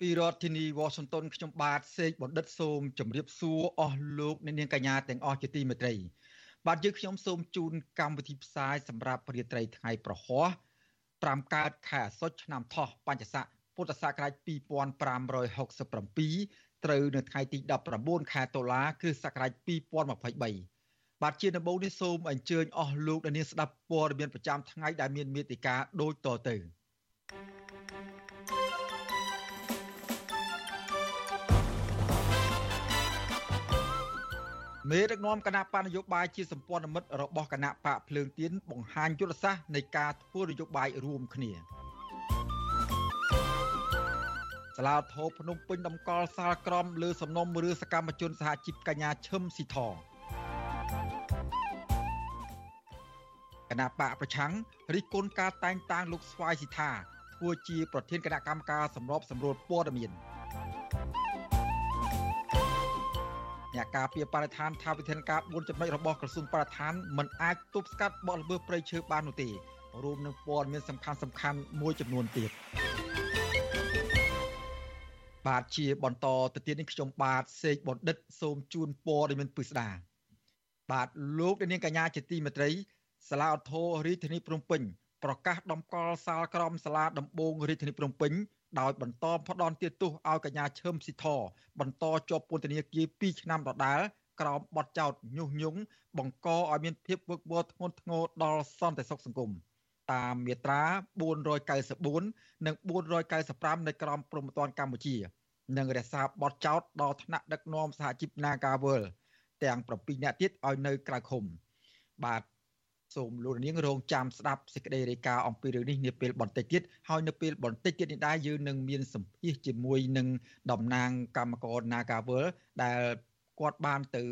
ពីរដ្ឋធានី Washington ខ្ញុំបាទសេកបណ្ឌិតសូមជម្រាបសួរអស់លោកអ្នកនាងកញ្ញាទាំងអស់ជាទីមេត្រី បាទយើងខ្ញុំសូមជូនកម្មវិធីផ្សាយសម្រាប់ព្រាត្រីថ្ងៃប្រហោះ5កើតខែអាសត់ឆ្នាំថោះបញ្ញស័កពុទ្ធសករាជ2567ត្រូវនៅថ្ងៃទី19ខែតុលាគ្រិស្តសករាជ2023បាទជាដំបូងនេះសូមអញ្ជើញអស់លោកអ្នកនាងស្ដាប់ព័ត៌មានប្រចាំថ្ងៃដែលមានមេតិការដូចតទៅ មេដឹកនាំគណៈបកនយោបាយជាសម្ព័ន្ធមិត្តរបស់គណៈបកភ្លើងទៀនបង្ហាញយុទ្ធសាស្ត្រនៃការធ្វើនយោបាយរួមគ្នាសាលាធរភ្នំពេញតម្កល់សាលក្រមលើសំណុំរឿងសកម្មជនសហជីពកញ្ញាឈឹមស៊ីធគណៈបកប្រឆាំងរិះគន់ការតែងតាំងលោកស្វាយស៊ីថាធ្វើជាប្រធានគណៈកម្មការសម្របសម្រួលព័ត៌មាន អ្នកការពារបរិស្ថានថាវិធានការ4ចំណុចរបស់ក្រសួងបរិស្ថានមិនអាចទប់ស្កាត់បទល្មើសព្រៃឈើបាននោះទេរួមនឹងព័ត៌មានសំខាន់សំខាន់មួយចំនួនទៀតបាទជាបន្តទៅទៀតនេះខ្ញុំបាទសេកបណ្ឌិតសូមជូនព័ត៌មានពិស្ដាបាទលោកនាងកញ្ញាជាទីមេត្រីសាលាឧទ្ធររាជធានីភ្នំពេញប្រកាសដំកល់សាលក្រមសាលាដំបងរាជធានីភ្នំពេញ ដោយបន្តផ្ដន់ទាទោសឲ្យកញ្ញាឈឹមស៊ីធបន្តជាប់ពន្ធនាគារ2ឆ្នាំដដែលក្រោមបទចោទញុះញង់បង្កឲ្យមានភាពវឹកវរធ្ងន់ធ្ងរដល់សន្តិសុខសង្គមតាមមាត្រា494និង495នៃក្រមព្រហ្មទណ្ឌកម្ពុជានិងរក្សាបទចោទដល់ថ្នាក់ដឹកនាំសហជីព Nagawal ទាំង7នាក់ទៀតឲ្យនៅក្រៅឃុំបាទ សូមលោកនាងរងចាំស្ដាប់សេចក្តីរាយការណ៍អំពីរឿងនេះនាពេលបន្តិចទៀតហើយនៅពេលបន្តិចទៀតនេះដែរយើងនឹងមានសម្ភាសជាមួយនឹងតំណាងកម្មករ Nagawal ដែលគាត់បានទៅ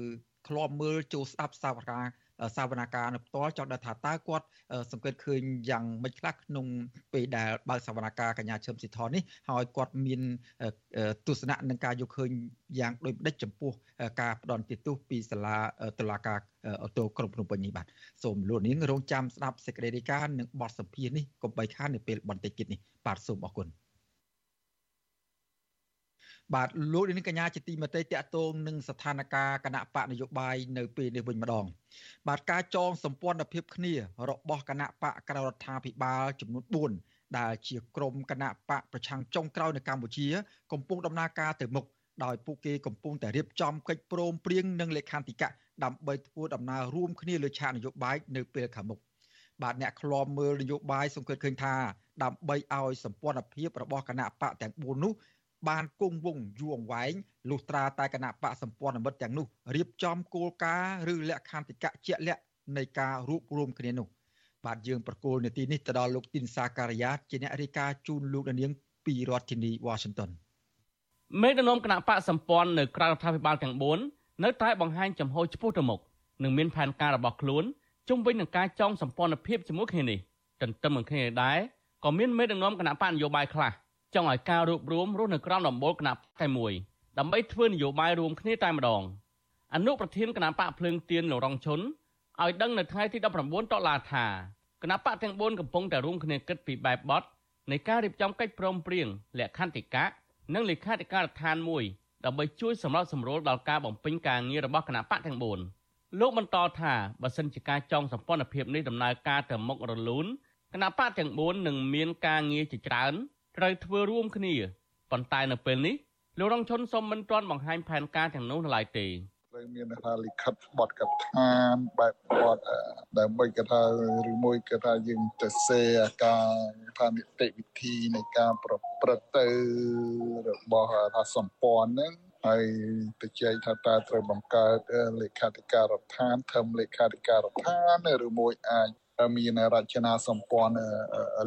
ឃ្លាំមើលចូលស្ដាប់សាវនា សាវនាការនៅផ្ទាល់ចង់ដឹងថាតើគាត់សង្កេតឃើញយ៉ាងម៉េចខ្លះក្នុងពេលដែលបើកសាវនាការកញ្ញាឈឹមស៊ីថននេះហើយគាត់មានទស្សនៈនឹងការយកឃើញយ៉ាងដូចម្ដេចចំពោះការផ្ដន់ទោសពីសាលាតុលាការអូតូក្រុងភ្នំពេញនេះបាទសូមលោកនាងរងចាំស្ដាប់សេចក្តីរាយការណ៍និងបទសម្ភាសន៍នេះកុំបីខាននៅពេលបន្តិចទៀតនេះបាទសូមអរគុណ បាទលោកនាងកញ្ញាជាទីមេត្រីតកតងនឹងស្ថានភាពគណៈបកនយោបាយនៅពេលនេះវិញម្ដង បាទការចងសម្ព័ន្ធភាពគ្នារបស់គណៈបកក្រៅរដ្ឋាភិបាលចំនួន4ដែលជាក្រុមគណៈបកប្រឆាំងចុងក្រោយនៅកម្ពុជា កំពុងដំណើរការទៅមុខដោយពួកគេកំពុងតែរៀបចំកិច្ចព្រមព្រៀងនិងលេខាធិកៈដើម្បីធ្វើដំណើររួមគ្នាលើឆាកនយោបាយនៅពេលខាងមុខបាទអ្នកខ្លំមើលនយោបាយសង្កេតឃើញថាដើម្បីឲ្យសម្ព័ន្ធភាពរបស់គណៈបកទាំង4នោះ បានគង់វង្សយូរអង្វែងលុះត្រាតែគណៈបកសម្ព័ន្ធមិត្តទាំងនោះរៀបចំគោលការណ៍ឬលក្ខន្តិកៈជាក់លាក់នៃការរួបរวมគ្នានោះបាទយើងប្រកូលនាទីនេះទៅដល់លោកទីនសាការីយ៉ាជាអ្នករាយការណ៍ជូនលោកនាងពីរដ្ឋធានី Washington មេដឹកនាំគណៈបកសម្ព័ន្ធនៅក្រៅរដ្ឋាភិបាលទាំង4នៅតែបង្ហាញចំហឆ្ពោះទៅមុខនិងមានផែនការរបស់ខ្លួនជុំវិញនឹងការចងសម្ព័ន្ធភាពជាមួយគ្នានេះទន្ទឹមនឹងគ្នាដែរក៏មានមេដឹកនាំគណៈបកនយោបាយខ្លះ ចង់ឲ្យការរួបរวมរស់នៅក្រោមដំបូលគណៈតែមួយដើម្បីធ្វើនយោបាយរួមគ្នាតែម្ដងអនុប្រធានគណៈបកភ្លើងទៀនលោករងឈុនឲ្យដឹងនៅថ្ងៃទី19តុលាថាគណៈបកទាំង4កំពុងតែរួមគ្នាគិតពីបែបបទនៃការរៀបចំកិច្ចព្រមព្រៀងលក្ខន្តិកៈនិងលេខាធិការដ្ឋានមួយដើម្បីជួយសម្របសម្រួលដល់ការបំពេញការងាររបស់គណៈបកទាំង4លោកបន្តថាបើសិនជាការចងសម្ព័ន្ធភាពនេះដំណើរការទៅមុខរលូនគណៈបកទាំង4នឹងមានការងារជាច្រើន ត្រូវធ្វើរួមគ្នាប៉ុន្តែនៅពេលនេះលោករងឈុនសូមមិនទាន់បង្ហាញផែនការទាំងនោះនៅឡើយទេត្រូវមានថាលិខិតបទកថាបែបបទដើម្បីគេថាឬមួយគេថាយើងទៅសេការថានីតិវិធីនៃការប្រព្រឹត្តទៅរបស់ថាសម្ព័ន្ធហ្នឹងហើយទៅជែកថាតើត្រូវបង្កើតលេខាធិការដ្ឋានធំលេខាធិការដ្ឋានឬមួយអាចមានរចនាសម្ព័ន្ធ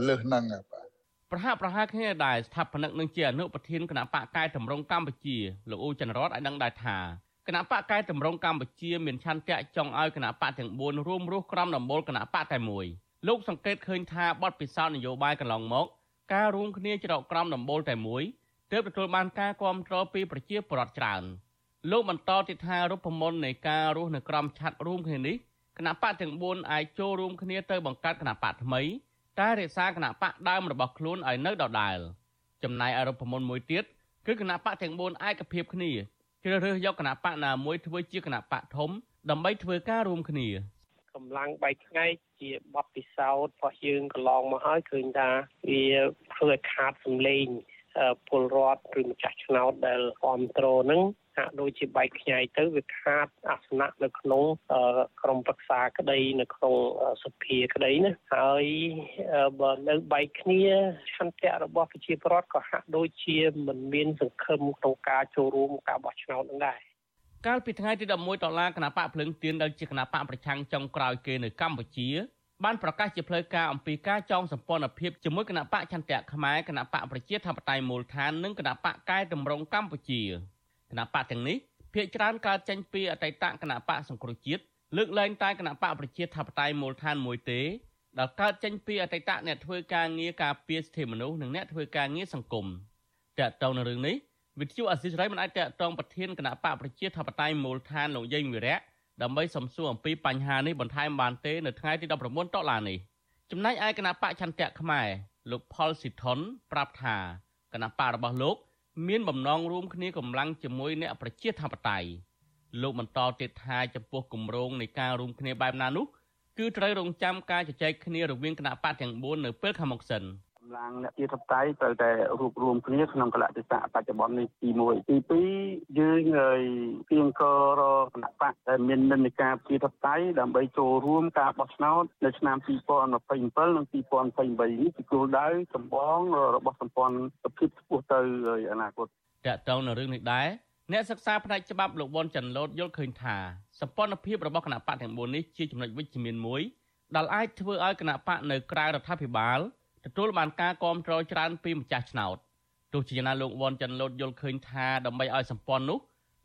លើសហ្នឹងបាទ ប្រហាក់ប្រហែលគ្នាដែរស្ថាបនិកនឹងជាអនុប្រធានគណៈបកកែតម្រង់កម្ពុជាលោកអ៊ូចន្ទរតឲ្យដឹងដែរថាគណៈបកកែតម្រង់កម្ពុជាមានឆន្ទៈចង់ឲ្យគណៈបកទាំង4រួមរស់ក្រោមដំបូលគណៈបកតែមួយលោកសង្កេតឃើញថាបទពិសោធន៍នយោបាយកន្លងមក ការរួមគ្នាច្រកក្រោមដំបូលតែមួយទើបទទួលបានការគាំទ្រពីប្រជាពលរដ្ឋច្រើនលោកបន្តទៀតថារូបមន្តនៃការរស់នៅក្រោមឆ័ត្ររួមគ្នានេះគណៈបកទាំង4អាចចូលរួមគ្នាទៅបង្កើតគណៈបកថ្មី តែរក្សាគណៈបកដើមរបស់ខ្លួនឲ្យនៅដដែល ចំណែកអរូបមន្តមួយទៀតគឺគណៈបកទាំង4ឯកភាពគ្នាជ្រើសរើសយកគណៈបកណាមួយធ្វើជាគណៈបកធំ ដើម្បីធ្វើការរួមគ្នាកម្លាំងបែកថ្ងៃជាបទពិសោធន៍របស់យើងកន្លងមកហើយឃើញថាវាធ្វើឲ្យខាតសម្លេងពលរដ្ឋឬម្ចាស់ឆ្នោតដែលគ្រប់គ្រងនឹង ហាក់ដូចជាបែកខ្ញែកទៅវាខាតអាសនៈនៅក្នុងក្រមប្រឹក្សាក្តីនៅក្នុងសភាក្តីណាហើយបើនៅបែកគ្នាឆន្ទៈរបស់ប្រជាពលរដ្ឋក៏ហាក់ដូចជាមិនមានសង្ឃឹមក្នុងការចូលរួមការបោះឆ្នោតនឹងដែរកាលពីថ្ងៃទី11ដុល្លារគណៈបកភ្លឹងទៀនដែលជាគណៈបកប្រឆាំងចុងក្រោយគេនៅកម្ពុជាបានប្រកាសជាផ្លូវការអំពីការចងសម្ព័ន្ធភាពជាមួយគណៈបកចន្ទៈខ្មែរគណៈបកប្រជាធិបតេយ្យមូលដ្ឋាននិងគណៈបកកែតម្រង់កម្ពុជា គណៈបកទាំងនេះភាគច្រើនកើតចេញពីអតីតគណៈបកសង្គ្រោះជាតិលើកលែងតែគណៈបកប្រជាធិបតេយ្យមូលដ្ឋានមួយទេដែលកើតចេញពីអតីតអ្នកធ្វើការងារការពារសិទ្ធិមនុស្សនិងអ្នកធ្វើការងារសង្គមតើតើនៅរឿងនេះវិទ្យុអសិរ័យមិនអាចតកតងប្រធានគណៈបកប្រជាធិបតេយ្យមូលដ្ឋានលោកយេងវិរៈដើម្បីសំសួរអំពីបញ្ហានេះបន្ថែមបានទេនៅថ្ងៃទី19តុលានេះចំណែកឯគណៈបកឆន្ទៈខ្មែរលោកផលស៊ីថុនប្រាប់ថាគណៈបករបស់លោក មានបំណងរួមគ្នាកម្លាំងជាមួយអ្នកប្រជាធិបតេយ្យលោកបន្តទៀតថាចំពោះគម្រោងនៃការរួមគ្នាបែបណានោះគឺត្រូវរងចាំការជជែកគ្នារវាងគណៈបកទាំង4នៅពេលខាងមុខសិន។ កម្លាំងអ្នកជាតិបតៃត្រូវតែរួបរวมគ្នាក្នុងកលៈទេសៈបច្ចុប្បន្ននេះទី1ទី2យើងហើយទៀងករគណៈបកដែលមាននិន្នាការជាតិបតៃដើម្បីចូលរួមការបោះឆ្នោតនៅឆ្នាំ2027និង2028នេះជាគោលដៅចម្បងរបស់សម្ព័ន្ធភាពឆ្ពោះទៅអនាគតតើតើនៅរឿងនេះដែរអ្នកសិក្សាផ្នែកច្បាប់លោកវ៉ុនច័ន្ទលូតយល់ឃើញថាសម្ព័ន្ធភាពរបស់គណៈបកទាំង4នេះជាចំណុចវិជ្ជមានមួយដែលអាចធ្វើឲ្យគណៈបកនៅក្រៅរដ្ឋាភិបាល ទទួលបានការគាំទ្រច្រើនពីម្ចាស់ឆ្នោតទោះជាយ៉ាងណាលោកវ៉ាន់ច័ន្ទលូតយល់ឃើញថាដើម្បីឲ្យសម្ព័ន្ធនោះ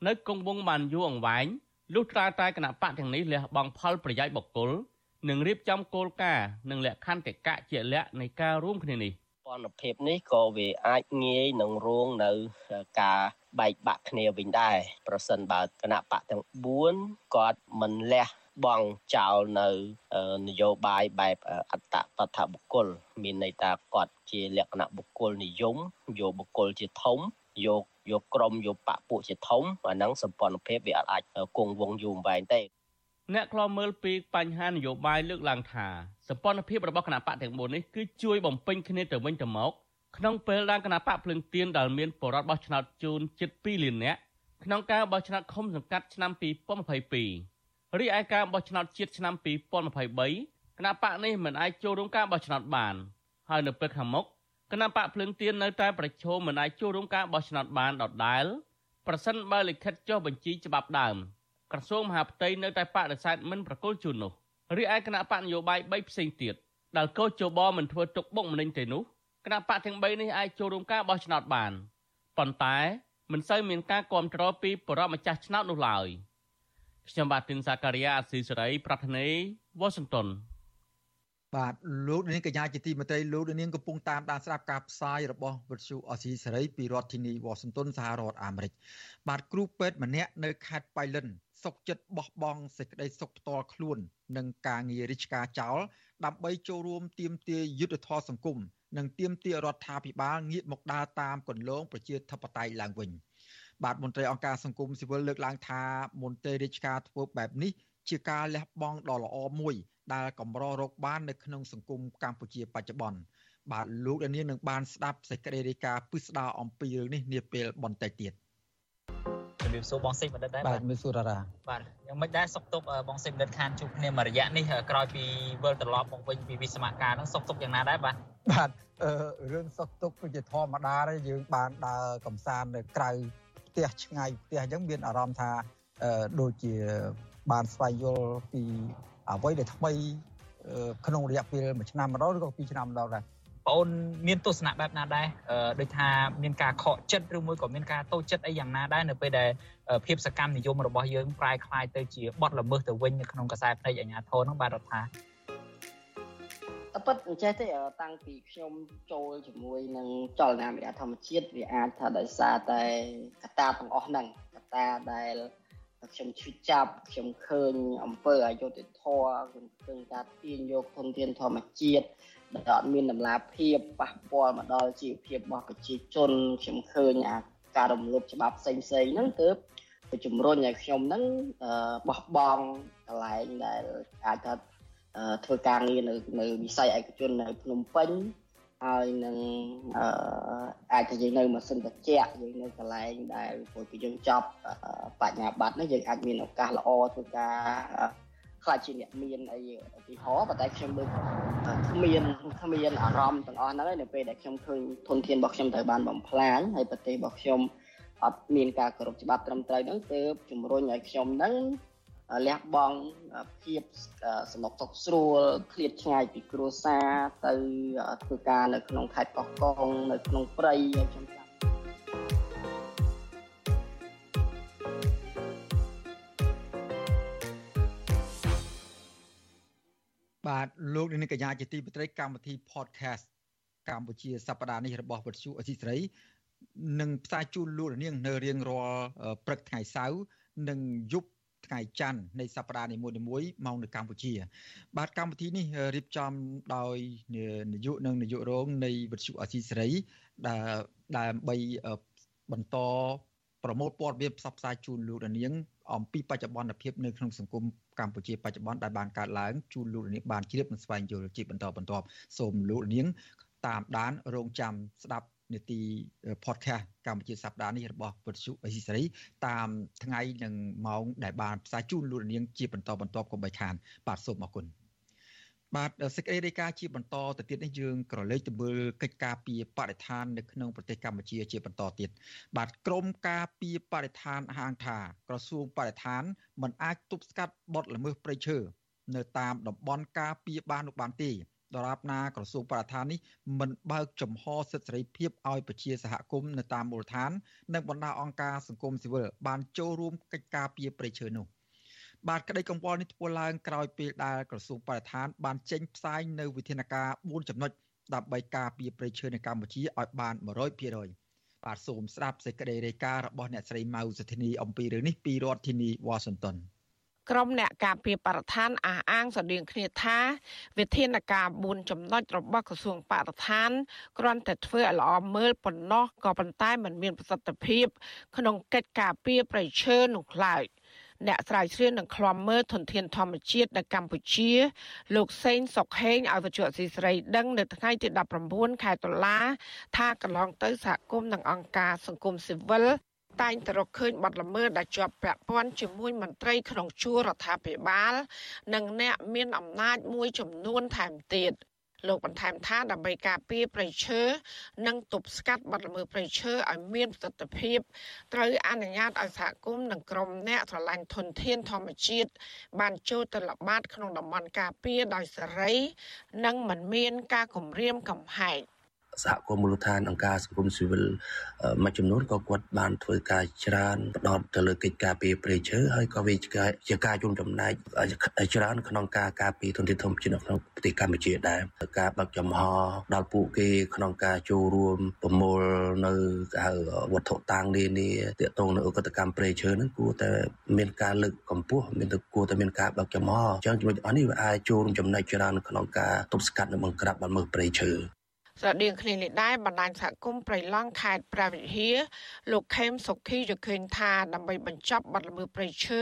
នៅគង់វង្សបានយូរអង្វែងលុះត្រាតែគណៈបកទាំងនេះលះបង់ផលប្រយោជន៍បុគ្គលនិងរៀបចំគោលការណ៍និងលក្ខន្តិកៈជាក់លាក់នៃការរួមគ្នានេះព័ន្ធភាពនេះក៏វាអាចងាយនឹងរងនៅការបែកបាក់គ្នាវិញដែរប្រសិនបើគណៈបកទាំង4គាត់មិនលះ បង់ចោលនៅនយោបាយបែបអត្តបទបុគ្គល មានន័យថាគាត់ជាលក្ខណៈបុគ្គលនិយមយកបុគ្គលជាធំយកយកក្រុមយកបពពួកជាធំអាហ្នឹងសម្ព័ន្ធភាពវាអាចគង់វង្សយូរអង្វែងទេអ្នកខ្លោមើលពីបញ្ហានយោបាយលើកឡើងថាសម្ព័ន្ធភាពរបស់គណៈបកទាំង4នេះគឺជួយបំពេញគ្នាទៅវិញទៅមកក្នុងពេលដែលគណៈបកភ្លឹងទៀនដែលមានបរិវត្តបោះឆ្នោតជូនជិត2លាននាក់ក្នុងការបោះឆ្នោតឃុំសង្កាត់ឆ្នាំ2022 រីឯការបោះឆ្នោតជាតិឆ្នាំ2023គណៈបកនេះមិនអាចចូលរួមការបោះឆ្នោតបាន ហើយនៅពេលខាងមុខគណៈបកភ្លឹងទៀននៅតែប្រឈមមិនអាចចូលរួមការបោះឆ្នោតបានដដែល ប្រសិនបើលិខិតចុះបញ្ជីច្បាប់ដើមក្រសួងមហាផ្ទៃនៅតែបដិសេធមិនប្រគល់ជូននោះរីឯគណៈបកនយោបាយ3ផ្សេងទៀតដែលកោជបមិនធ្វើទុកបុកម្នេញទេនោះគណៈបកទាំង3នេះអាចចូលរួមការបោះឆ្នោតបានប៉ុន្តែមិនសូវមានការគ្រប់គ្រងពីបរិបម្ចាស់ឆ្នោតនោះឡើយ។ ខ្ញុំបាទទីនសាការីយ៉ាអស៊ីសេរីប្រធានីវ៉ាស៊ីនតោនបាទលោកនាងកញ្ញាជាទីមេត្រីលោកនាងកំពុងតាមដានស្ដាប់ការផ្សាយរបស់វិទ្យុអស៊ីសេរីពីរដ្ឋធានីវ៉ាស៊ីនតោនសហរដ្ឋអាមេរិកបាទគ្រូពេទ្យម្នាក់នៅខេត្តបៃលិនសុកចិត្តបោះបង់សេចក្តីសុខផ្ទាល់ខ្លួន និងការងាររាជការចោលដើម្បីចូលរួមទាមទារយុទ្ធធរសង្គមនិងទាមទាររដ្ឋាភិបាលងាកមកដើរតាមគន្លងប្រជាធិបតេយ្យឡើងវិញ។ បាទមន្ត្រីអង្គការសង្គមស៊ីវិលលើកឡើងថាមន្ត្រីរាជការធ្វើបែបនេះជាការលះបង់ដ៏ល្អមួយដែលកម្ររកបាននៅក្នុងសង្គមកម្ពុជាបច្ចុប្បន្នបាទលោកដានៀងនឹងបានស្ដាប់សេចក្តីរាយការណ៍ពិស្ដារអំពីរឿងនេះនាពេលបន្តិចទៀតជំរាបសួរបងសេចបណ្ឌិតដែរបាទជំរាបសួរតារាបាទយ៉ាងម៉េចដែរសុកទុកបងសេចបណ្ឌិតខានជួបគ្នាមួយរយៈនេះក្រោយពីវិលត្រឡប់មកវិញពីវិស្មការហ្នឹងសុកទុកយ៉ាងណាដែរបាទបាទអឺរឿងសុកទុកគឺជាធម្មតាទេយើងបានដើរកំសាន្តនៅក្រៅ ផ្ទះឆ្ងាយផ្ទះអញ្ចឹងមានអារម្មណ៍ថាដូចជាបានស្វែងយល់ពីអ្វីដែលថ្មីក្នុងរយៈពេល1ឆ្នាំម្ដងឬក៏2ឆ្នាំម្ដងដែរ បងអូនមានទស្សនៈបែបណាដែរដូចថាមានការខកចិត្តឬមួយក៏មានការតូចចិត្តអីយ៉ាងណាដែរនៅពេលដែលភាពសកម្មនិយមរបស់យើងប្រែคล้ายទៅជាបទល្មើសទៅវិញនៅក្នុងកសែភ្នែកអាញាធននោះបាទរដ្ឋាអ ពិតអញ្ចេះទេតាំងពីខ្ញុំចូលជាមួយនឹងចលនាមេធម្មជាតិវាអាចថាដោយសារតែកត្តាទាំងអស់ហ្នឹងកត្តាដែលខ្ញុំឈឺចាប់ខ្ញុំឃើញអំពើអយុត្តិធម៌ខ្ញុំឃើញការទាញយកធនធានធម្មជាតិដែលអត់មានតម្លាភាពប៉ះពាល់មកដល់ជីវភាពរបស់ប្រជាជនខ្ញុំឃើញអាការរំលោភច្បាប់ផ្សេងផ្សេងហ្នឹងគឺទៅជំរុញឲ្យខ្ញុំហ្នឹងបោះបង់កន្លែងដែលអាចថា ធ្វើការងារនៅនៅវិស័យឯកជននៅភ្នំពេញហើយនឹងអឺអាចថាយើងនៅម៉ាស៊ីនត្រជាក់យើងនៅកន្លែងដែលពេលយើងចប់បញ្ញាបត្រនេះយើងអាចមានឱកាសល្អធ្វើការខ្លាចជាអ្នកមានអីឧទាហរណ៍ប៉ុន្តែខ្ញុំដូចគ្មានគ្មានអារម្មណ៍ទាំងអស់ហ្នឹងឯនៅពេលដែលខ្ញុំឃើញធនធានរបស់ខ្ញុំត្រូវបានបំផ្លាញហើយប្រទេសរបស់ខ្ញុំអត់មានការគោរពច្បាប់ត្រឹមត្រូវហ្នឹងទើបជំរុញឲ្យខ្ញុំហ្នឹង លះបង់ភាពសំណុកសុខស្រួលឃ្លាតឆ្ងាយពីគ្រួសារទៅធ្វើការនៅក្នុងខេត្តកោះកុងនៅក្នុងព្រៃខ្ញុំចាំបាទលោកនាងកញ្ញាជាទីមេត្រីកម្មវិធី podcast កម្ពុជាសប្តាហ៍នេះរបស់វិទ្យុអសីស្រីនឹងផ្សាយជូនលោកនាងនៅរៀងរាល់ព្រឹកថ្ងៃសៅរ៍និងយប់ ថ្ងៃច័ន្ទនៃសប្តាហ៍នីមួយៗមកនៅកម្ពុជា បាទកម្មវិធីនេះរៀបចំដោយនាយកនិងនាយករងនៃវិទ្យុអសីសេរីដែលដើម្បីបន្តប្រមូលព័ត៌មានផ្សព្វផ្សាយជូនលោកនាងអំពីបច្ចុប្បន្នភាពនៅក្នុងសង្គមកម្ពុជាបច្ចុប្បន្នដែលបានកើតឡើងជូនលោកនាងបានជ្រាបនិងស្វែងយល់ជាបន្តបន្ទាប់សូមលោកនាងតាមដានរងចាំស្ដាប់នេតិ podcast កម្ពុជាសប្តាហ៍នេះរបស់ពុទ្ធជអេស៊ីសេរីតាមថ្ងៃនិងម៉ោងដែលបានផ្សាយជូនលោកនាងជាបន្តបន្ទាប់កុំបីខានបាទសូមអរគុណបាទសេចក្តីរាយការណ៍ជាបន្តទៅទៀតនេះយើងក្រឡេកទៅមើលកិច្ចការពីបរិស្ថាននៅក្នុងប្រទេសកម្ពុជាជាបន្តទៀតបាទក្រមការពីបរិស្ថានហាងថាក្រសួងបរិស្ថានមិនអាចទប់ស្កាត់បទល្មើសព្រៃឈើនៅតាមតំបន់ការពីបាននោះបានទេ ដរាបណាក្រសួងបរិស្ថាននេះមិនបើកចំហសិទ្ធិសេរីភាពឲ្យប្រជាសហគមន៍នៅតាមមូលដ្ឋាន និងបណ្ដាអង្គការសង្គមស៊ីវិលបានចូលរួមកិច្ចការពីប្រៃឈើនោះបាទក្តីកង្វល់នេះធ្វើឡើងក្រោយពេលដែលក្រសួងបរិស្ថាន បានចេញផ្សាយនៅវិធានការ4ចំណុចដើម្បីការពារប្រៃឈើនៅកម្ពុជាឲ្យបាន100%បាទសូមស្ដាប់សេចក្តីរាយការណ៍របស់អ្នកស្រីម៉ៅសុធានីអំពីរឿងនេះពីរដ្ឋធានីវ៉ាស៊ីនតោន ក្រុមអ្នកការពារបរិស្ថានអះអាងស្តៀងគ្នាថា វិធានការ4ចំណុចរបស់ក្រសួងបរិស្ថានគ្រាន់តែធ្វើឲ្យល្អមើលប៉ុណ្ណោះក៏ប៉ុន្តែมันមានប្រសិទ្ធភាព ក្នុងកិច្ចការពារប្រៃឈើនោះឡើយអ្នកស្រាវជ្រាវនឹងក្លំមើលធនធានធម្មជាតិនៅកម្ពុជា លោកសេងសុកហេងឲ្យវិទ្យុអសីស្រីដឹងនៅថ្ងៃទី19ខែតុលា ថាកន្លងទៅសហគមន៍និងអង្គការសង្គមស៊ីវិល តែងតែរកឃើញបទល្មើសដែលជាប់ពាក់ព័ន្ធជាមួយមន្ត្រីក្នុងជួររដ្ឋាភិបាល និងអ្នកមានអំណាចមួយចំនួនថែមទៀតលោកបន្ថែមថាដើម្បីការពារប្រៃឈើនិងទប់ស្កាត់បទល្មើសប្រៃឈើឲ្យមានប្រសិទ្ធភាពត្រូវអនុញ្ញាតឲ្យសហគមន៍និងក្រុមអ្នកស្រឡាញ់ធនធានធម្មជាតិបានចូលទៅល្បាតក្នុងតំបន់ការពារដោយសេរី និងមិនមានការគំរាមកំហែង សហគមន៍មូលដ្ឋានអង្គការសង្គមស៊ីវិលមួយចំនួនក៏គាត់បានធ្វើការច្រើនផ្ដោតទៅលើកិច្ចការពីប្រៃឈើហើយក៏វាជាការជុំចំណែកច្រើនក្នុងការការពីធនធានធម្មជាតិក្នុងប្រទេសកម្ពុជាដែរការបើកចំហដល់ពួកគេក្នុងការចូលរួមប្រមូលនៅវត្ថុតាងនានាទាក់ទងនឹងឧក្រិដ្ឋកម្មប្រៃឈើហ្នឹងគួរតែមានការលើកកម្ពស់មានតែគួរតែមានការបើកចំហអញ្ចឹងចំណុចអស់នេះវាអាចចូលរួមចំណែកច្រើនក្នុងការទប់ស្កាត់និងបង្ក្រាបបទល្មើសប្រៃឈើ ស្រដៀងគ្នានេះដែរបណ្ដាញសហគមន៍ប្រៃឡង់ខេត្តព្រះវិហារលោកខេមសុខីយល់ឃើញថាដើម្បីបញ្ចប់បទល្មើសព្រៃឈើ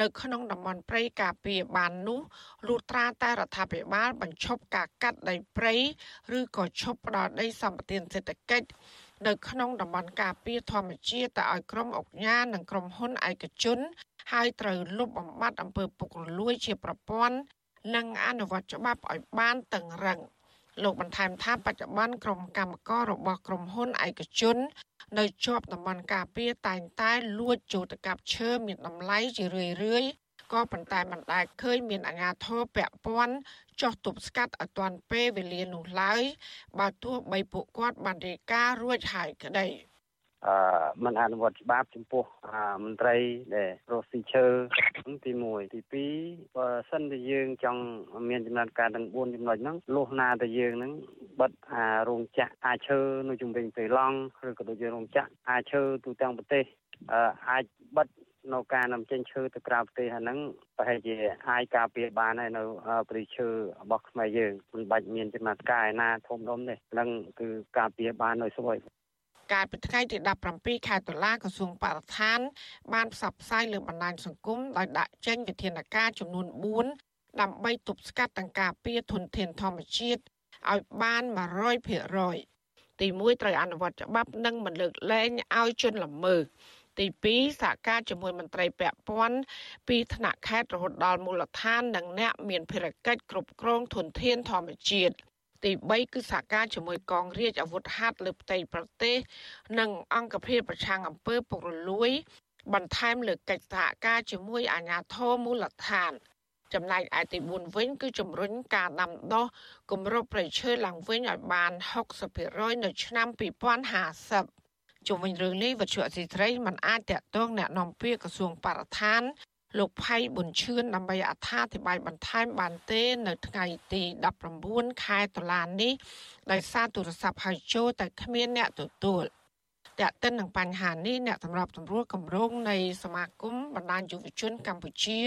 នៅក្នុងតំបន់ព្រៃការពារបាននោះលុះត្រាតែរដ្ឋាភិបាលបញ្ឈប់ការកាត់ដីព្រៃឬក៏ឈប់ផ្ដល់ដីសម្បត្តិសេដ្ឋកិច្ចនៅក្នុងតំបន់ការពារធម្មជាតិទៅឲ្យក្រុមអង្គការនិងក្រុមហ៊ុនឯកជន ហើយត្រូវលុបបំបាត់អំពើពុករលួយជាប្រព័ន្ធនិងអនុវត្តច្បាប់ឲ្យបានតឹងរ៉ឹង។ លោកបន្ថែមថាបច្ចុប្បន្នក្រុមកម្មកររបស់ក្រុមហ៊ុនឯកជន នៅជាប់តំបន់ការពារតែងតែលួចចូលទៅកាប់ឈើមានតម្លៃជារឿយរឿយក៏ប៉ុន្តែមិនដែលឃើញមានអាជ្ញាធរពាក់ព័ន្ធចោះទប់ស្កាត់ឲ្យទាន់ពេលវេលានោះឡើយបើទោះបីពួកគាត់បានរាយការណ៍រួចហើយក្តី។ អឺមិនអនុវត្តច្បាប់ចំពោះមន្ត្រីដែលរស់ស៊ីឈើទី1ទី2បើសិនជាយើងចង់មានចំណាត់ការទាំង4ចំណុចហ្នឹងលុះណាតែយើងហ្នឹងបិទអារោងចក្រអាឈើនៅជំវិញពេលឡង់ឬក៏ដូចជារោងចក្រអាឈើទូទាំងប្រទេសអឺអាចបិទនៅការនាំចេញឈើទៅក្រៅប្រទេសហ្នឹងប្រហែលជាអាចការពារបានហើយនៅព្រៃឈើរបស់ខ្មែរយើងមិនបាច់មានចំណាត់ការឯណាធំដុំទេហ្នឹងគឺការពារបាននៅស្រួយ កាលពីថ្ងៃទី17ខែតុលាក្រសួងបរិស្ថាន បានផ្សព្វផ្សាយលើបណ្ដាញសង្គមដោយដាក់ចេញវិធានការចំនួន4ដើម្បីទប់ស្កាត់ទាំងការពារធនធានធម្មជាតិឲ្យបាន100%ទី1ត្រូវអនុវត្តច្បាប់និងមិនលើកលែងឲ្យជនល្មើសទី2សហការជាមួយមន្ត្រីពាក់ព័ន្ធពីថ្នាក់ខេត្តរហូតដល់មូលដ្ឋាន និងអ្នកមានភារកិច្ចគ្រប់គ្រងធនធានធម្មជាតិ ទី3គឺសហការជាមួយកងរាជអាវុធហត្ថលើផ្ទៃប្រទេស និងអង្គភាពប្រឆាំងអំពើពុករលួយ បន្ថែមលើកិច្ចសហការជាមួយអាជ្ញាធរមូលដ្ឋាន ចំណែកឯទី4វិញគឺជំរុញការដាំដុះគម្របព្រៃឈើឡើងវិញឲ្យបាន60%នៅឆ្នាំ2050ជុំវិញរឿងនេះវិទ្យុអសីត្រីមិនអាចតកតងแนะនាំពាក្យក្រសួងបរិស្ថាន លោកផៃប៊ុនឈឿនដើម្បីអត្ថាធិប្បាយបន្ថែមបានទេ នៅថ្ងៃទី19ខែតុលានេះដោយសារទូរស័ព្ទហៅចូលតែគ្មានអ្នកទទួលតែកតិននឹងបញ្ហានេះអ្នកសម្របសម្រួលគម្រោងនៃសមាគមបណ្ដាញយុវជនកម្ពុជា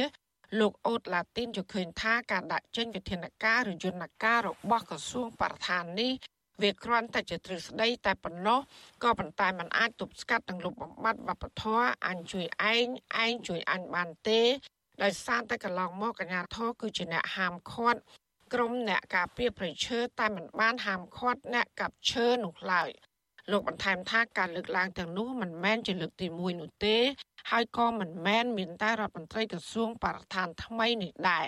លោកអូតឡាទីនយល់ឃើញថាការដាក់ចេញវិធានការឬយន្តការរបស់ក្រសួងបរិស្ថាននេះ វាគ្រាន់តែជាទ្រឹស្ដីតែប៉ុណ្ណោះក៏ប៉ុន្តែมันអាចទប់ស្កាត់និងលុបបំបាត់វប្បធម៌អញជួយឯងឯងជួយអញបានទេដោយសារតែកន្លងមកកញ្ញាធរគឺជាអ្នកហាមឃាត់ក្រុមអ្នកការពារប្រៃឈើតែមិនបានហាមឃាត់អ្នកកាប់ឈើនោះឡើយលោកបន្ថែមថាការលើកឡើងទាំងនោះមិនមែនជាលើកទី1នោះទេ ហើយក៏មិនមែនមានតែរដ្ឋមន្ត្រីក្រសួងបរិស្ថានថ្មីនេះដែរ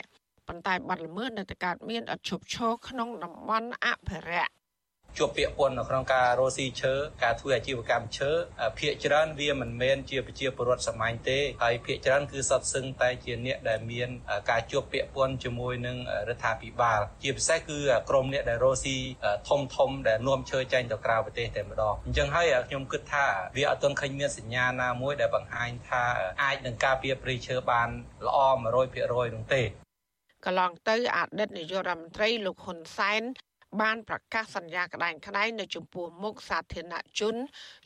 ប៉ុន្តែបាត់ល្មើសនៅតែកើតមានអត់ឈប់ឈរក្នុងតំបន់អភិរក្ស ជាប់ពាក់ព័ន្ធនៅក្នុងការរស់ស៊ីឈើការធ្វើអាជីវកម្មឈើភាគច្រើនវាមិនមែនជាប្រជាពលរដ្ឋសាមញ្ញទេហើយភាគច្រើនគឺសតសឹងតែជាអ្នកដែលមានការជាប់ពាក់ព័ន្ធជាមួយនឹងរដ្ឋាភិបាល ជាពិសេសគឺក្រមអ្នកដែលរស់ស៊ីធំធំដែលនាំឈើចេញទៅក្រៅប្រទេសតែម្ដងអញ្ចឹងហើយខ្ញុំគិតថាវាអត់ទាន់ឃើញមានសញ្ញាណាមួយដែលបង្ហាញថាអាចនឹងការពារព្រៃឈើបានល្អ100%នោះទេកន្លងទៅអតីតនាយករដ្ឋមន្ត្រីលោកហ៊ុនសែន បានប្រកាសសន្យាក្តែងក្តែងនៅចំពោះមុខសាធារណជន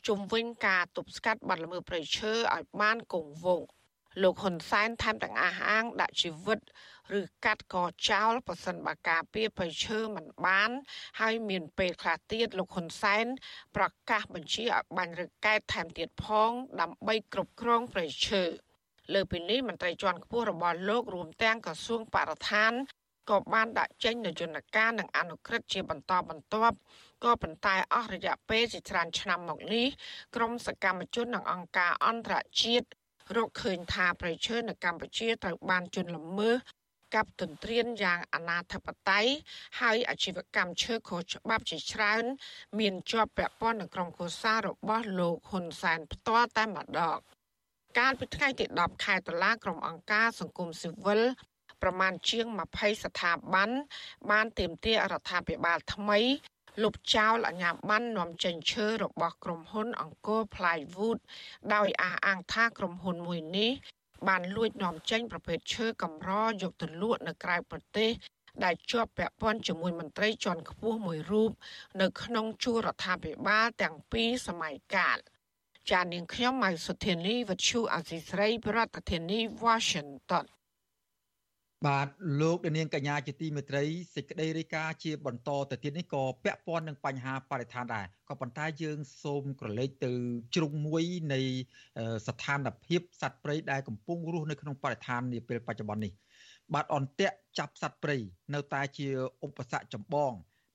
ជំវិញការទប់ស្កាត់បាត់ល្មើសព្រៃឈើឲ្យបានគង់វង្សលោកហ៊ុនសែនថែមទាំងអះអាងដាក់ជីវិតឬកាត់កចោលប្រសិនបើការពារព្រៃឈើមិនបាន ហើយមានពេលខ្លះទៀតលោកហ៊ុនសែនប្រកាសបញ្ជាឲ្យបាញ់ឬកែតថែមទៀតផង ដើម្បីគ្រប់គ្រងព្រៃឈើលើពីនេះមន្ត្រីជាន់ខ្ពស់របស់លោករួមទាំងក្រសួងបរិស្ថាន ក៏បានដាក់ចេញនូវយន្តការនិងអនុក្រឹត្យជាបន្តបន្ទាប់ក៏ប៉ុន្តែអស់រយៈពេលជាច្រើនឆ្នាំមកនេះក្រមសកម្មជននិងអង្គការអន្តរជាតិរកឃើញថាប្រៃឈើនៅកម្ពុជាត្រូវបានជន់ល្មើសកັບទន្ទ្រានយ៉ាងអនាធបត័យហើយអាជីវកម្មឈើខុសច្បាប់ជាច្រើន មានជាប់ពាក់ព័ន្ធនឹងក្រុមគូសាររបស់លោកហ៊ុនសែនផ្ទាល់តែម្ដងកាលពីថ្ងៃទី10ខែតុលាក្រុមអង្គការសង្គមស៊ីវិល ប្រមាណជាង20ស្ថាប័នបានទាមទាររដ្ឋាភិបាលថ្មីលុបចោលអាជ្ញាប័ណ្ណនាំចេញឈើរបស់ក្រុមហ៊ុនអង្គរ Plywood ដោយអះអាងថាក្រុមហ៊ុនមួយនេះបានលួចនាំចេញប្រភេទឈើកម្រយកទៅលក់នៅក្រៅប្រទេសដែលជាប់ពាក់ព័ន្ធជាមួយមន្ត្រីជាន់ខ្ពស់មួយរូបនៅក្នុងជួររដ្ឋាភិបាលទាំងពីរសម័យកាលចាននាងខ្ញុំម៉ៃសុធានីវិទ្យុអាស៊ីស្រីប្រធានាធិបតី Washington បាទលោកនាងកញ្ញាជាទីមេត្រីសេចក្តីរាយការណ៍ជាបន្តទៅទៀតនេះក៏ពាក់ព័ន្ធនឹងបញ្ហាបរិស្ថានដែរក៏ប៉ុន្តែយើងសូមក្រឡេកទៅជ្រុងមួយនៃស្ថានភាពសត្វព្រៃដែលកំពុងរស់នៅក្នុងបរិស្ថាននាពេលបច្ចុប្បន្ននេះបាទអន្ទាក់ចាប់សត្វព្រៃនៅតែជាឧបសគ្គចម្បង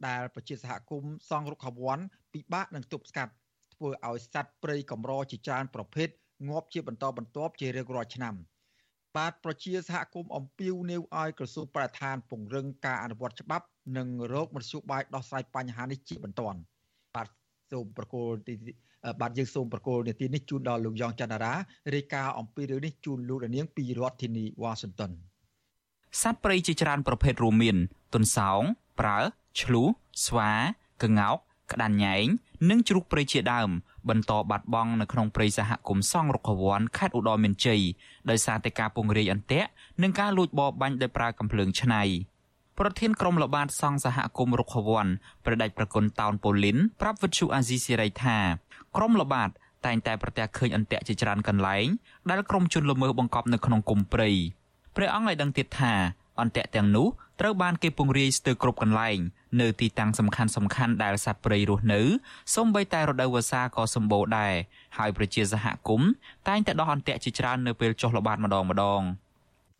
ដែលប្រជាសហគមន៍សង់រុក្ខវ័នពិបាកនឹងទប់ស្កាត់ធ្វើឲ្យសត្វព្រៃកម្រជាច្រើនប្រភេទងាប់ជាបន្តបន្ទាប់ជារៀងរាល់ឆ្នាំ។ បាទប្រជាសហគមន៍អំពាវនាវឲ្យក្រសួងបរិស្ថានពង្រឹងការអនុវត្តច្បាប់និងរោគមធ្យោបាយដោះស្រាយបញ្ហានេះជាបន្ទាន់បាទសូមប្រកូលទីបាទយើងសូមប្រកូលនាទីនេះជូនដល់លោកយ៉ងច័ន្ទរារាយការណ៍អំពីរឿងនេះជូនលោកនាងពីរដ្ឋធានីវ៉ាស៊ីនតោនសត្វព្រៃជាច្រើនប្រភេទរួមមានទុនសោងប្រើ ឆ្លូសស្វាក្ងោក ក្តាន់ញែងនិងជ្រូកព្រៃជាដើម បន្តបាត់បង់នៅក្នុងព្រៃសហគមន៍សង់រុក្ខវ័នខេត្តឧត្តរមានជ័យដោយសារតែការពង្រាយអន្ទាក់និងការលួចបរបាញ់ដោយប្រើកាំភ្លើងឆ្នៃប្រធានក្រុមល្បាតសង់សហគមន៍រុក្ខវ័នប្រដេចប្រគុណតោនប៉ូលីនប្រាប់វិទ្យុអាស៊ីសេរីថាក្រុមល្បាតតែងតែប្រទះឃើញអន្ទាក់ជាច្រើនកន្លែងដែលក្រុមជនល្មើសបង្កប់នៅក្នុងគុំព្រៃព្រះអង្គឲ្យដឹងទៀតថា អន្ទាក់ទាំងនោះត្រូវបានគេពង្រាយស្ទើរគ្រប់កន្លែងនៅទីតាំងសំខាន់សំខាន់ដែលសត្វព្រៃរស់នៅសូម្បីតែរដូវវស្សាក៏សម្បូរដែរហើយប្រជាសហគមន៍តែងតែដោះអន្ទាក់ជាច្រើននៅពេលចុះល្បាតម្ដងម្ដង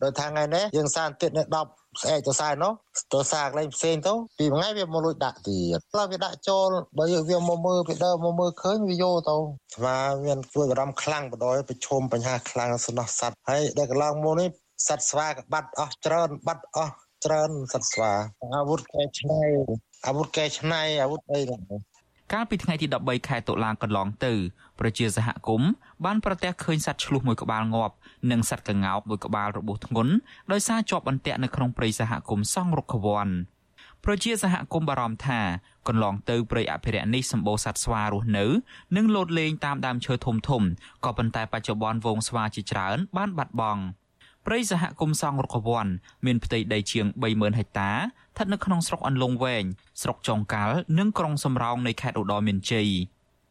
ដោយថាថ្ងៃនេះយើងសានទៀតនៅ10ស្អែកទៅសាយនោះទៅសាកន្លែងផ្សេងទៅពីមួយថ្ងៃវាមកលួចដាក់ទៀតឡើយវាដាក់ចូលបើយើងវាមកមើលពីដើមមកមើលឃើញវាយកទៅស្មាមានជួយបារម្ភខ្លាំងបដ ாய் ប្រឈមបញ្ហាខ្លាំងសំណោះសัตว์ហើយដែលកន្លងមកនេះ សត្វស្វាក៏បាត់អស់ច្រើនបាត់អស់ច្រើនសត្វស្វាអាវុធកែច្នៃអាវុធកែច្នៃអាវុធអីហ្នឹងកាលពីថ្ងៃទី13ខែតុលាកន្លងទៅប្រជាសហគមន៍បានប្រទះឃើញសត្វឆ្លុះមួយក្បាលងាប់និងសត្វកង្កោបមួយក្បាលរបួសធ្ងន់ដោយសារជាប់អន្ទាក់នៅក្នុងព្រៃសហគមន៍សង់រុក្ខវ័នប្រជាសហគមន៍បារម្ភថាកន្លងទៅព្រៃអភិរក្សនេះសម្បូរសត្វស្វារស់នៅ និងលោតលេងតាមដើមឈើធំធំក៏ប៉ុន្តែបច្ចុប្បន្នវងស្វាជាច្រើនបានបាត់បង់ ព្រៃសហគមន៍សង់រុក្ខវ័នមានផ្ទៃដីជាង30000ហិកតាស្ថិតនៅក្នុងស្រុកអន្លង់វែងស្រុកចុងកាល់និងក្រុងសំរោងនៃខេត្តឧត្តរមានជ័យ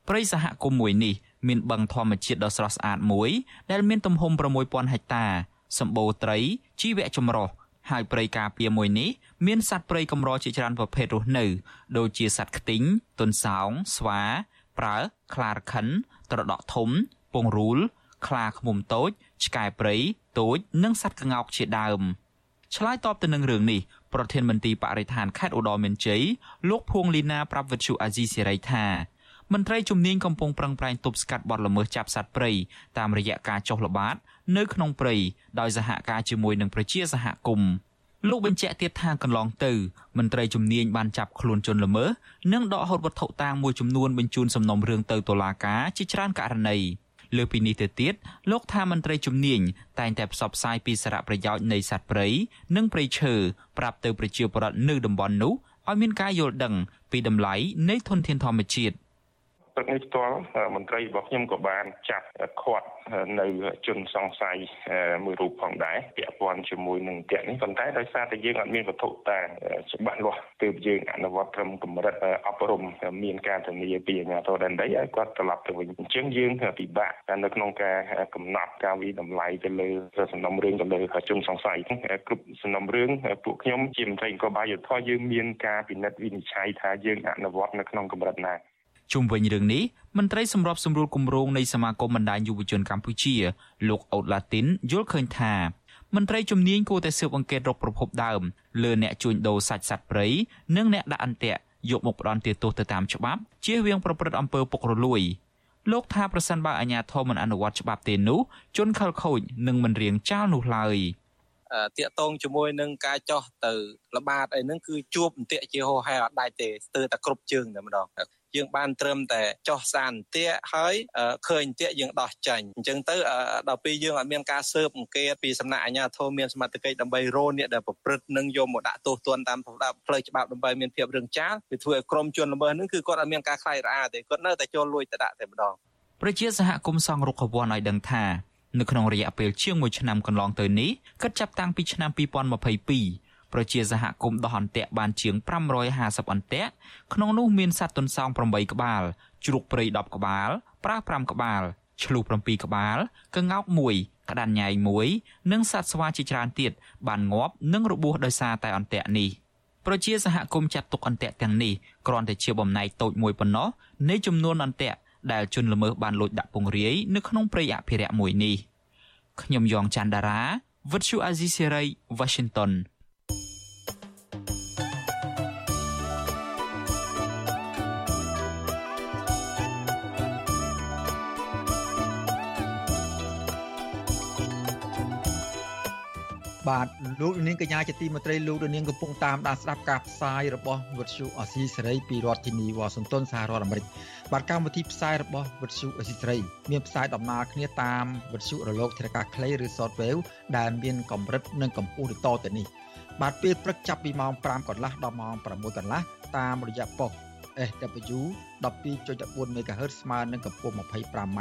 ព្រៃសហគមន៍មួយនេះមានបឹងធម្មជាតិដ៏ស្រស់ស្អាតមួយដែលមានទំហំ6000ហិកតាសម្បូរត្រីជីវៈចម្រុះហើយព្រៃការពារមួយនេះមានសត្វព្រៃកម្រជាច្រើនប្រភេទរស់នៅ ដូចជាសត្វខ្ទីងទុនសោងស្វាប្រើខ្លារខិនត្រដក់ធំ ពងរូលខ្លាឃ្មុំតូច ឆ្កែព្រៃតូចនិងសត្វក្ងោកជាដើមឆ្លើយតបទៅនឹងរឿងនេះប្រធានមន្ត្រីបរិស្ថានខេត្តឧត្តរមានជ័យលោកភួងលីណាប្រាប់វិទ្យុអាស៊ីសេរីថាមន្ត្រីជំនាញកំពុងប្រឹងប្រែងទប់ស្កាត់បទល្មើសចាប់សត្វព្រៃតាមរយៈការចុះល្បាតនៅក្នុងព្រៃដោយសហការជាមួយនឹងប្រជាសហគមន៍លោកបញ្ជាក់ទៀតថាកន្លងទៅមន្ត្រីជំនាញបានចាប់ខ្លួនជនល្មើសនិងដកហូតវត្ថុតាងមួយចំនួនបញ្ជូនសំណុំរឿងទៅតុលាការជាច្រើនករណី។ លើពីនេះទៅទៀតលោកថាមន្ត្រីជំនាញតែងតែផ្សព្វផ្សាយពីសារៈប្រយោជន៍នៃសត្វព្រៃនិងព្រៃឈើប្រាប់ទៅប្រជាពលរដ្ឋនៅតំបន់នោះឲ្យមានការយល់ដឹងពីតម្លៃនៃធនធានធម្មជាតិ ព្រឹកនេះផ្ទាល់មន្ត្រីរបស់ខ្ញុំក៏បានចាប់ខាត់នៅជនសង្ស័យមួយរូបផងដែរពាក់ព័ន្ធជាមួយនឹងផ្ទះនេះប៉ុន្តែដោយសារតែយើងអត់មានវត្ថុតាងច្បាស់លាស់ទើបយើងអនុវត្តត្រឹមកម្រិតអប់រំមានការធានាពីអាជ្ញាធរដែនដីឲ្យគាត់ត្រឡប់ទៅវិញអញ្ចឹងយើងពិបាកនៅក្នុងការកំណត់ការវិតម្លៃទៅលើសំណុំរឿងទៅលើជនសង្ស័យគ្រប់សំណុំរឿងពួកខ្ញុំជាមន្ត្រីអង្គបាលយុទ្ធយើងមានការពិនិត្យវិនិច្ឆ័យថាយើងអនុវត្តនៅក្នុងកម្រិតណា ជុំវិញរឿងនេះមន្ត្រីសម្របសម្រួលគម្រោងនៃសមាគមបណ្ដាញយុវជនកម្ពុជា លោកអ៊ុតឡាទីនយល់ឃើញថាមន្ត្រីជំនាញគួរតែស៊ើបអង្កេតរកប្រភពដើមលើអ្នកជួញដូរសាច់សត្វព្រៃនិងអ្នកដាក់អន្ទាក់យកមកផ្ដន់ទោសទៅតាមច្បាប់ជៀសវាងប្រព្រឹត្តអំពើពុករលួយលោកថាប្រសិនបើអាជ្ញាធរមិនអនុវត្តច្បាប់ទេនោះជនខិលខូចនឹងមិនរៀងចាលនោះឡើយ តាកតងជាមួយនឹងការចោះទៅល្បាតអីហ្នឹងគឺជួបអន្ទាក់ជាហោហែអត់ដាច់ទេស្ទើរតែគ្រប់ជើងតែម្ដងយើងបានត្រឹមតែចោះសារអន្ទាក់ហើយឃើញអន្ទាក់យើងដោះចាញ់អញ្ចឹងទៅដល់ពេលយើងអត់មានការស៊ើបអង្កេតពីសំណាក់អាជ្ញាធរមានសមត្ថកិច្ចដើម្បីរោអ្នកដែលប្រព្រឹត្តនឹងយកមកដាក់ទោសទណ្ឌតាមផ្លូវច្បាប់ដើម្បីមានភាពរឹងចាលវាធ្វើឲ្យក្រុមជនល្មើសនឹងគឺគាត់អត់មានការខ្លាយរអាទេគាត់នៅតែចូលលួចទៅដាក់តែម្ដងប្រជាសហគមន៍សង់រុក្ខវ័នឲ្យដឹងថា នៅក្នុងរយៈពេលជាង1ឆ្នាំកន្លងទៅនេះគិតចាប់តាំងពីឆ្នាំ2022ប្រជាសហគមន៍ដោះអន្ទាក់បានជាង550អន្ទាក់ក្នុងនោះមានសត្វទន្សោង8ក្បាលជ្រូកព្រៃ10ក្បាលប្រើ5ក្បាលឆ្លូស7ក្បាលក្ងោក1ក្តាន់ញ៉ៃ1និងសត្វស្វាជាច្រើនទៀតបានងាប់និងរបួសដោយសារតែអន្ទាក់នេះប្រជាសហគមន៍ចាត់ទុកអន្ទាក់ទាំងនេះគ្រាន់តែជាបំណែកតូចមួយប៉ុណ្ណោះនៃចំនួនអន្ទាក់ ដែលជនល្មើសបានលួចដាក់ពង្រាយនៅក្នុងព្រៃអភិរក្សមួយនេះខ្ញុំយ៉ងច័ន្ទដារាវិទ្យុអាស៊ីសេរី Washington បបាទលោកនាងកញ្ញាជាទីមេត្រីលោកនាងកំពុងតាមដានស្ដាប់ការផ្សាយរបស់វិទ្យុអស៊ីសេរីពីរដ្ឋធានីវ៉ាស៊ីនតោនសហរដ្ឋអាមេរិកបាទកម្មវិធីផ្សាយរបស់វិទ្យុអស៊ីសេរីមានផ្សាយដំណើរគ្នាតាមវិទ្យុរលកធារកាសខ្លីឬ Shortwave ដែលមានកម្រិតនិងកម្ពស់ដូចតទៅនេះបាទពេលព្រឹកចាប់ពីម៉ោង5កន្លះដល់ម៉ោង6កន្លះតាមរយៈប៉ុស SW 12.14 MHz ស្មើនឹងកម្ពស់ 25m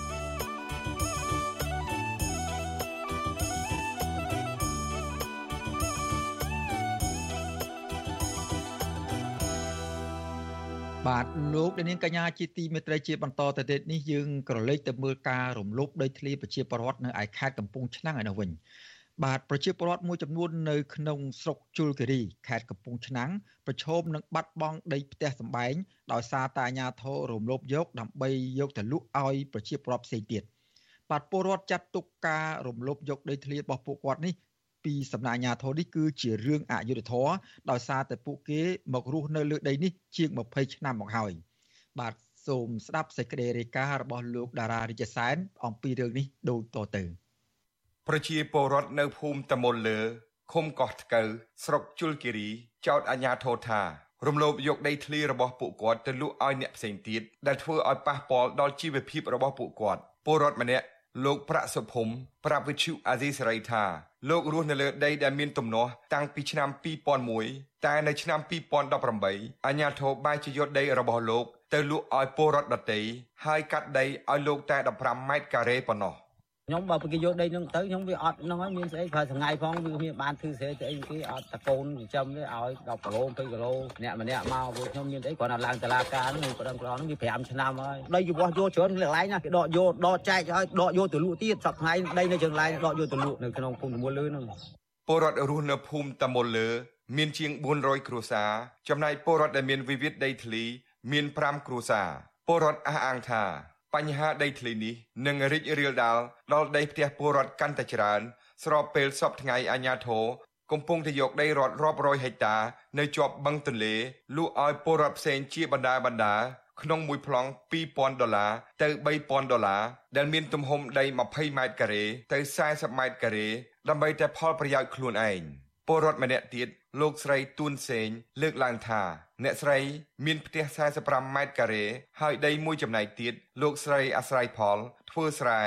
បាទលោកនាងកញ្ញាជាទីមេត្រីជាបន្តទៅទៀតនេះយើងក្រឡេកទៅមើលការរំលោភដីធ្លីប្រជាពលរដ្ឋនៅឯខេត្តកំពង់ឆ្នាំងឯនោះវិញបាទប្រជាពលរដ្ឋមួយចំនួននៅក្នុងស្រុកជលគិរីខេត្តកំពង់ឆ្នាំងប្រឈមនឹងបាត់បង់ដីផ្ទះសម្បែងដោយសារតែអាជ្ញាធររំលោភយកដើម្បីយកទៅលក់ឲ្យប្រជាពលរដ្ឋផ្សេងទៀតបាទពលរដ្ឋចាត់ទុកការរំលោភយកដីធ្លីរបស់ពួកគាត់នេះ ពីសំណាក់អាជ្ញាធរនេះគឺជារឿងអយុត្តិធម៌ដោយសារតែពួកគេមករស់នៅលើដីនេះជាង20ឆ្នាំមកហើយបាទសូមស្ដាប់សេចក្តីរាយការណ៍របស់លោកតារារិជសែនអំពីរឿងនេះដូចតទៅប្រជាពលរដ្ឋនៅភូមិតមុលលើឃុំកោះថ្កូវស្រុកជលគិរីចោទអាជ្ញាធរថារំលោភយកដីធ្លីរបស់ពួកគាត់ទៅលក់ឲ្យអ្នកផ្សេងទៀតដែលធ្វើឲ្យប៉ះពាល់ដល់ជីវភាពរបស់ពួកគាត់ពលរដ្ឋម្នាក់លោកប្រាក់សុភុំប្រាប់វិទ្យុអាស៊ីសេរីថា លោករស់នៅលើដីដែលមានទំនាស់តាំងពីឆ្នាំ2001តែនៅឆ្នាំ2018អាជ្ញាធរបែរជាយកដីរបស់លោកទៅលក់ឲ្យពលរដ្ឋដទៃហើយកាត់ដីឲ្យលោកតែ15ម៉ែត្រការ៉េប៉ុណ្ណោះ។ ខ្ញុំបើគេយកដីនឹងទៅខ្ញុំវាអត់ហ្នឹងហើយមានស្អីប្រើថ្ងៃផងវាមានបានធ្វើស្អីទៅអីគេអត់តកូនចិញ្ចឹមទេឲ្យ10គីឡូ20គីឡូអ្នកម្នាក់មកពួកខ្ញុំមានអីគាត់ដល់ឡើងតឡាការហ្នឹងគាត់ដឹងក្រហ្នឹងវា5ឆ្នាំហើយដីរបស់យកច្រើនកន្លែងណាគេដកយកដកចែកឲ្យដកយកទៅលក់ទៀតសប្តាហ៍ដីនៅជើងឡាយដកយកទៅលក់នៅក្នុងភូមិតមូលលើហ្នឹងពលរដ្ឋរស់នៅភូមិតមូលលើមានជាង400គ្រួសារចំណែកពលរដ្ឋដែលមានវិវាទដីធ្លី មាន5គ្រួសារពលរដ្ឋអះអាងថា បញ្ហាដីធ្លីនេះនឹងរីករាលដាលដល់ដីផ្ទះពលរដ្ឋកាន់តែច្រើន ស្របពេលសពថ្ងៃអាជ្ញាធរកំពុងតែយកដីរដ្ឋរាប់រយហិកតា នៅជាប់បឹងទន្លេលក់ឲ្យពលរដ្ឋផ្សេងជាបណ្ដាបណ្ដាក្នុងមួយប្លង់2000ដុល្លារទៅ3000ដុល្លារដែលមានទំហំដី20ម៉ែត្រការ៉េទៅ40ម៉ែត្រការ៉េដើម្បីតែផលប្រយោជន៍ខ្លួនឯងពលរដ្ឋម្នាក់ទៀត លោកស្រីទួនសេងលើកឡើងថាអ្នកស្រីមានផ្ទះ45ម៉ែត្រការ៉េហើយដីមួយចំណែកទៀតលោកស្រីអាស្រ័យផល ធ្វើស្រែ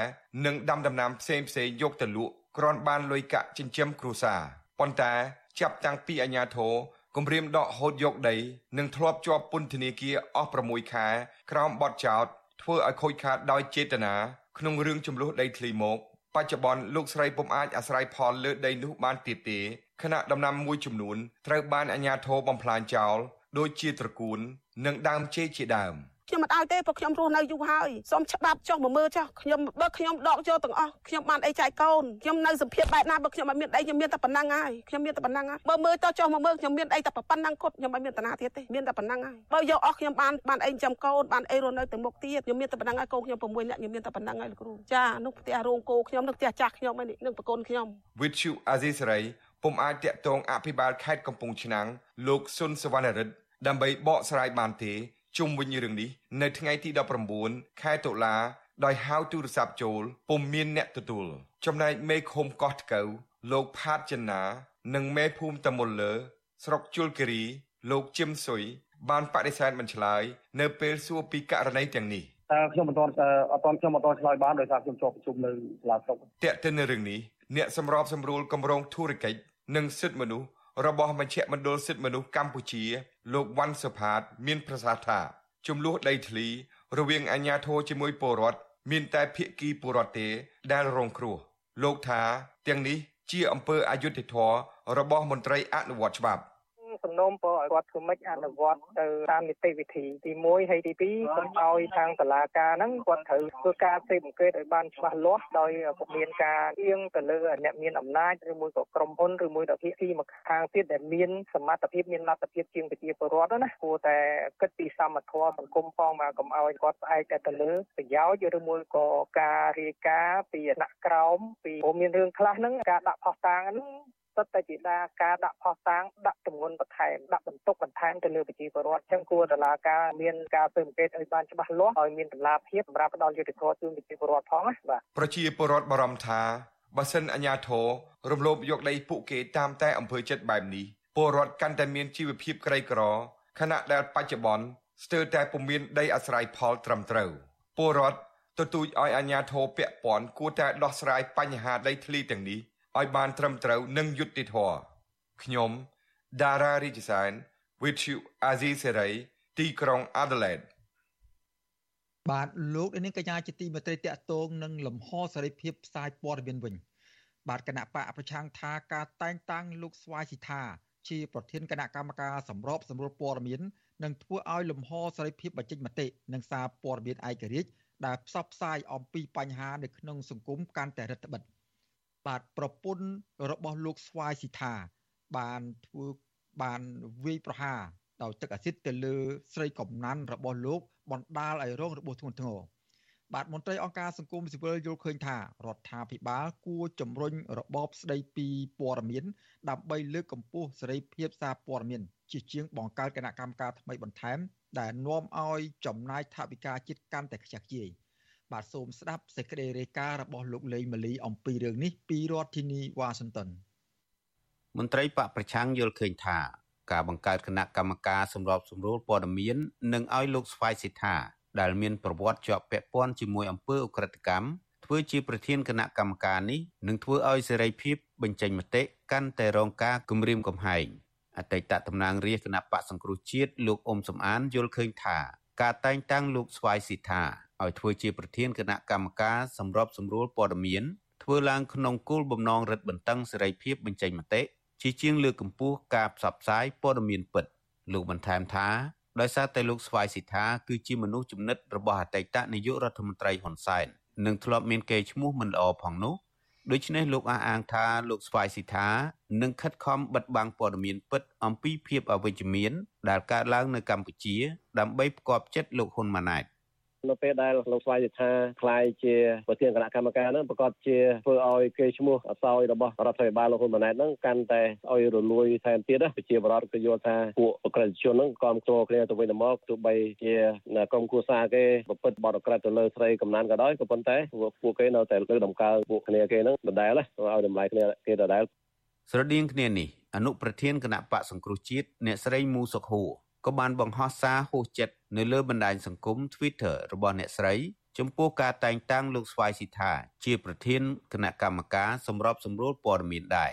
និងដាំដំណាំផ្សេងផ្សេងយកទៅលក់គ្រាន់បានលុយកាក់ចិញ្ចឹមគ្រួសារប៉ុន្តែចាប់តាំងពីអាញាធរគម្រាមដកហូតយកដីនិងធ្លាប់ជាប់ពន្ធនាគារអស់6ខែក្រោមបទចោទធ្វើឲ្យខូចខាតដោយចេតនាក្នុងរឿងចំនួនដីធ្លីមកបច្ចុប្បន្នលោកស្រីពុំអាចអាស្រ័យផលលើដីនោះបានទៀតទេ ខណៈដំណាំមួយចំនួនត្រូវបានអាជ្ញាធរបំផ្លាញចោលដូចជាត្រកួន និងដើមចេកជាដើមខ្ញុំមិនឲ្យទេព្រោះខ្ញុំរស់នៅយូរហើយសូមច្បាប់ចុះមកមើលចុះខ្ញុំបើខ្ញុំដកយកទាំងអស់ខ្ញុំបានអីចែកកូនខ្ញុំនៅសភាពបែបណាបើខ្ញុំអត់មានអីខ្ញុំមានតែប៉ុណ្ណឹងហើយខ្ញុំមានតែប៉ុណ្ណឹងហើយបើមើលតចុះមកមើលខ្ញុំមានអីតែប៉ុណ្ណឹងគាត់ខ្ញុំអត់មានតាណាទៀតទេមានតែប៉ុណ្ណឹងហើយបើយកអស់ខ្ញុំបានបានអីចាំកូនបានអីរស់នៅទៅមុខទៀតខ្ញុំមានតែប៉ុណ្ណឹងហើយកូនខ្ញុំ6នាក់ខ្ញុំមានតែប៉ុណ្ណឹងហើយលោកគ្រូចានោះផ្ទះរោងគោខ្ញុំនឹងផ្ទះចាស់ខ្ញុំហើយនឹងប្រកូនខ្ញុំវិទ្យុអាស៊ីសេរី ពុំអាចតាក់ទងអភិបាលខេត្តកំពង់ឆ្នាំងលោកសុនសវណ្ណរិទ្ធដើម្បីបកស្រាយបានទេជុំវិញរឿងនេះនៅថ្ងៃទី19ខែតុលាដោយហៅទូរស័ព្ទចូលពុំមានអ្នកទទួលចំណែកមេឃុំកោះថ្កូវលោកផាតចិនណានិងមេភូមិតមុលលើ ស្រុកជលគិរីលោកជឹមសុយបានបដិសេធមិនឆ្លើយនៅពេលសួរពីករណីទាំងនេះតើខ្ញុំមិនទាន់អត់ទាន់ខ្ញុំមិនទាន់ឆ្លើយបានដោយសារខ្ញុំជាប់ប្រជុំនៅសាលាស្រុកតើទៅនៅរឿងនេះអ្នកសម្របសម្រួលគម្រោងធុរកិច្ច និងសិទ្ធិមនុស្សរបស់មជ្ឈមណ្ឌលសិទ្ធិមនុស្សកម្ពុជា លោកវ៉ាន់សុផាត មានប្រសាសន៍ថាចំនួនដីធ្លី រវាងអាជ្ញាធរជាមួយពលរដ្ឋមានតែភាគីពលរដ្ឋទេ ដែលរងគ្រោះលោកថាទាំងនេះជាអំពើអយុត្តិធម៌របស់មន្ត្រីអនុវត្តច្បាប់ សំណូមពរឲ្យគាត់ធ្វើម៉េចអនុវត្តទៅតាមនីតិវិធីទី1ហើយទី2សូមឲ្យខាងតុលាការហ្នឹងគាត់ត្រូវធ្វើការស៊ើបអង្កេតឲ្យបានច្បាស់លាស់ដោយពុំមានការអៀងទៅលើអ្នកមានអំណាចឬមួយក៏ក្រុមហ៊ុនឬមួយក៏ភាគីមកខាងទៀតដែលមានសមត្ថភាពមានលទ្ធភាពជាងប្រជាពលរដ្ឋណាគួរតែគិតពីសមត្ថភាពសង្គមផងមកកុំឲ្យគាត់ផ្អែកតែទៅលើប្រយោជន៍ឬមួយក៏ការរាយការណ៍ពីអាណក្រោមពីព្រោះមានរឿងខ្លះហ្នឹងការដាក់ផុសតាងហ្នឹង សិតតែជាដាការដាក់ផុសតាងដាក់ទម្ងន់បន្ថែមដាក់បន្ទុកបន្ថែមទៅលើប្រជាពលរដ្ឋចឹងគួរតឡាការមានការស៊ើបអង្កេតឲ្យបានច្បាស់លាស់ឲ្យមានតម្លាភាពសម្រាប់ផ្ដល់យុត្តិធម៌ជូនប្រជាពលរដ្ឋផងណាបាទប្រជាពលរដ្ឋបារម្ភថាបើសិនអាជ្ញាធររំលោភយកដីពួកគេតាមតែអំពើចិត្តបែបនេះពលរដ្ឋកាន់តែមានជីវភាពក្រីក្រខណៈដែលបច្ចុប្បន្នស្ទើរតែពុំមានដីអាស្រ័យផលត្រឹមត្រូវពលរដ្ឋទទូចឲ្យអាជ្ញាធរពាក់ព័ន្ធគួរតែដោះស្រាយបញ្ហាដីធ្លីទាំងនេះ ឲ្យបានត្រឹមត្រូវនិងយុត្តិធម៌ខ្ញុំដារ៉ារីជសែន with you Azizi Serai ទីក្រុង Adelaide បាទលោកនាងកញ្ញាជាទីមេត្រីតកតងនឹងលំហសេរីភាពផ្សាយព័ត៌មានវិញ បាទគណៈបកប្រឆាំងថាការតែងតាំងលោកស្វាយស៊ីថាជាប្រធានគណៈកម្មការសម្របសម្រួលព័ត៌មាននឹងធ្វើឲ្យលំហសេរីភាពបញ្ចេញមតិនិងសារព័ត៌មានឯករាជ្យដែលផ្សព្វផ្សាយអំពីបញ្ហានៅក្នុងសង្គមកាន់តែរឹតបន្តឹង បាទប្រពន្ធរបស់លោកស្វាយស៊ីថាបានធ្វើបានវាយប្រហារដោយទឹកអាស៊ីតទៅលើស្រីកំណាន់របស់លោកបណ្ដាលឲ្យរងរបួសធ្ងន់ធ្ងរបាទមន្ត្រីអង្គការសង្គមស៊ីវិលយល់ឃើញថារដ្ឋាភិបាលគួរជំរុញរបបស្ដីពីព័ត៌មាន ដើម្បីលើកកម្ពស់សេរីភាពសារព័ត៌មាន ជាជាងបង្កើតគណៈកម្មការថ្មីបន្ថែមដែលនាំឲ្យចំណាយថវិកាជាតិកាន់តែខ្ជះខ្ជាយ បាទសូមស្ដាប់សេចក្តីរាយការណ៍របស់លោកលេងម៉ាលីអំពីរឿងនេះពីរដ្ឋធានីវ៉ាស៊ីនតោនមន្ត្រីបកប្រឆាំងយល់ឃើញថា ការបង្កើតគណៈកម្មការសម្របសម្រួលព័ត៌មាននឹងឲ្យលោកស្វាយសិដ្ឋាដែលមានប្រវត្តិជាប់ពាក់ព័ន្ធជាមួយអំពើអក្រិតកម្មធ្វើជាប្រធានគណៈកម្មការនេះនឹងធ្វើឲ្យសេរីភាពបញ្ចេញមតិកាន់តែរងការគំរាមកំហែងអតីតតំណាងរាជគណៈបកសង្គ្រោះជាតិលោកអ៊ុំសំអានយល់ឃើញថា ការតែងតាំងលោកស្វាយសិដ្ឋា ឲ្យធ្វើជាប្រធានគណៈកម្មការសម្របសម្រួលព័ត៌មានធ្វើឡើងក្នុងគោលបំណងរឹតបន្តឹងសេរីភាពបញ្ចេញមតិជាជាងលើកកម្ពស់ការផ្សព្វផ្សាយព័ត៌មានពិតលោកបន្ថែមថាដោយសារតែលោកស្វាយសិដ្ឋាគឺជាមនុស្សចំណិតរបស់អតីតនាយករដ្ឋមន្ត្រីហ៊ុនសែននិងធ្លាប់មានកេរ្តិ៍ឈ្មោះមិនល្អផងនោះដូច្នេះលោកអះអាងថាលោកស្វាយសិដ្ឋានឹងខិតខំបិទបាំងព័ត៌មានពិតអំពីភាពអវិជ្ជមានដែលកើតឡើងនៅកម្ពុជាដើម្បីផ្គប់ចិត្តលោកហ៊ុនម៉ាណែត នៅពេលដែលលោកស្វាយថាខ្លាយជាប្រធានគណៈកម្មការហ្នឹងប្រកាសជាធ្វើឲ្យគេឈ្មោះអសោយរបស់រដ្ឋាភិបាលលោកហ៊ុនម៉ាណែតហ្នឹងកាន់តែឲ្យរលួយថែមទៀតណាប្រជាបរតក៏យល់ថាពួកអក្រិតជនហ្នឹងគាំទ្រគ្នាទៅវិញទៅមកទោះបីជាក្រុមគូសាគេប្រព្រឹត្តបទអក្រិតទៅលើស្រីកំណានក៏ដោយក៏ប៉ុន្តែពួកគេនៅតែលើដំកើងពួកគ្នាគេហ្នឹងដដែលណាឲ្យតម្លៃគ្នាគេដដែលស្រដៀងគ្នានេះអនុប្រធានគណៈបកសង្គ្រោះជាតិអ្នកស្រីមូសុខហួរ ក៏បានបង្ហោះសារហួសចិត្តនៅលើបណ្ដាញសង្គម Twitter របស់អ្នកស្រីចំពោះការតែងតាំងលោកស្វាយស៊ីថា ជាប្រធានគណៈកម្មការសម្របសម្រួលព័ត៌មានដែរ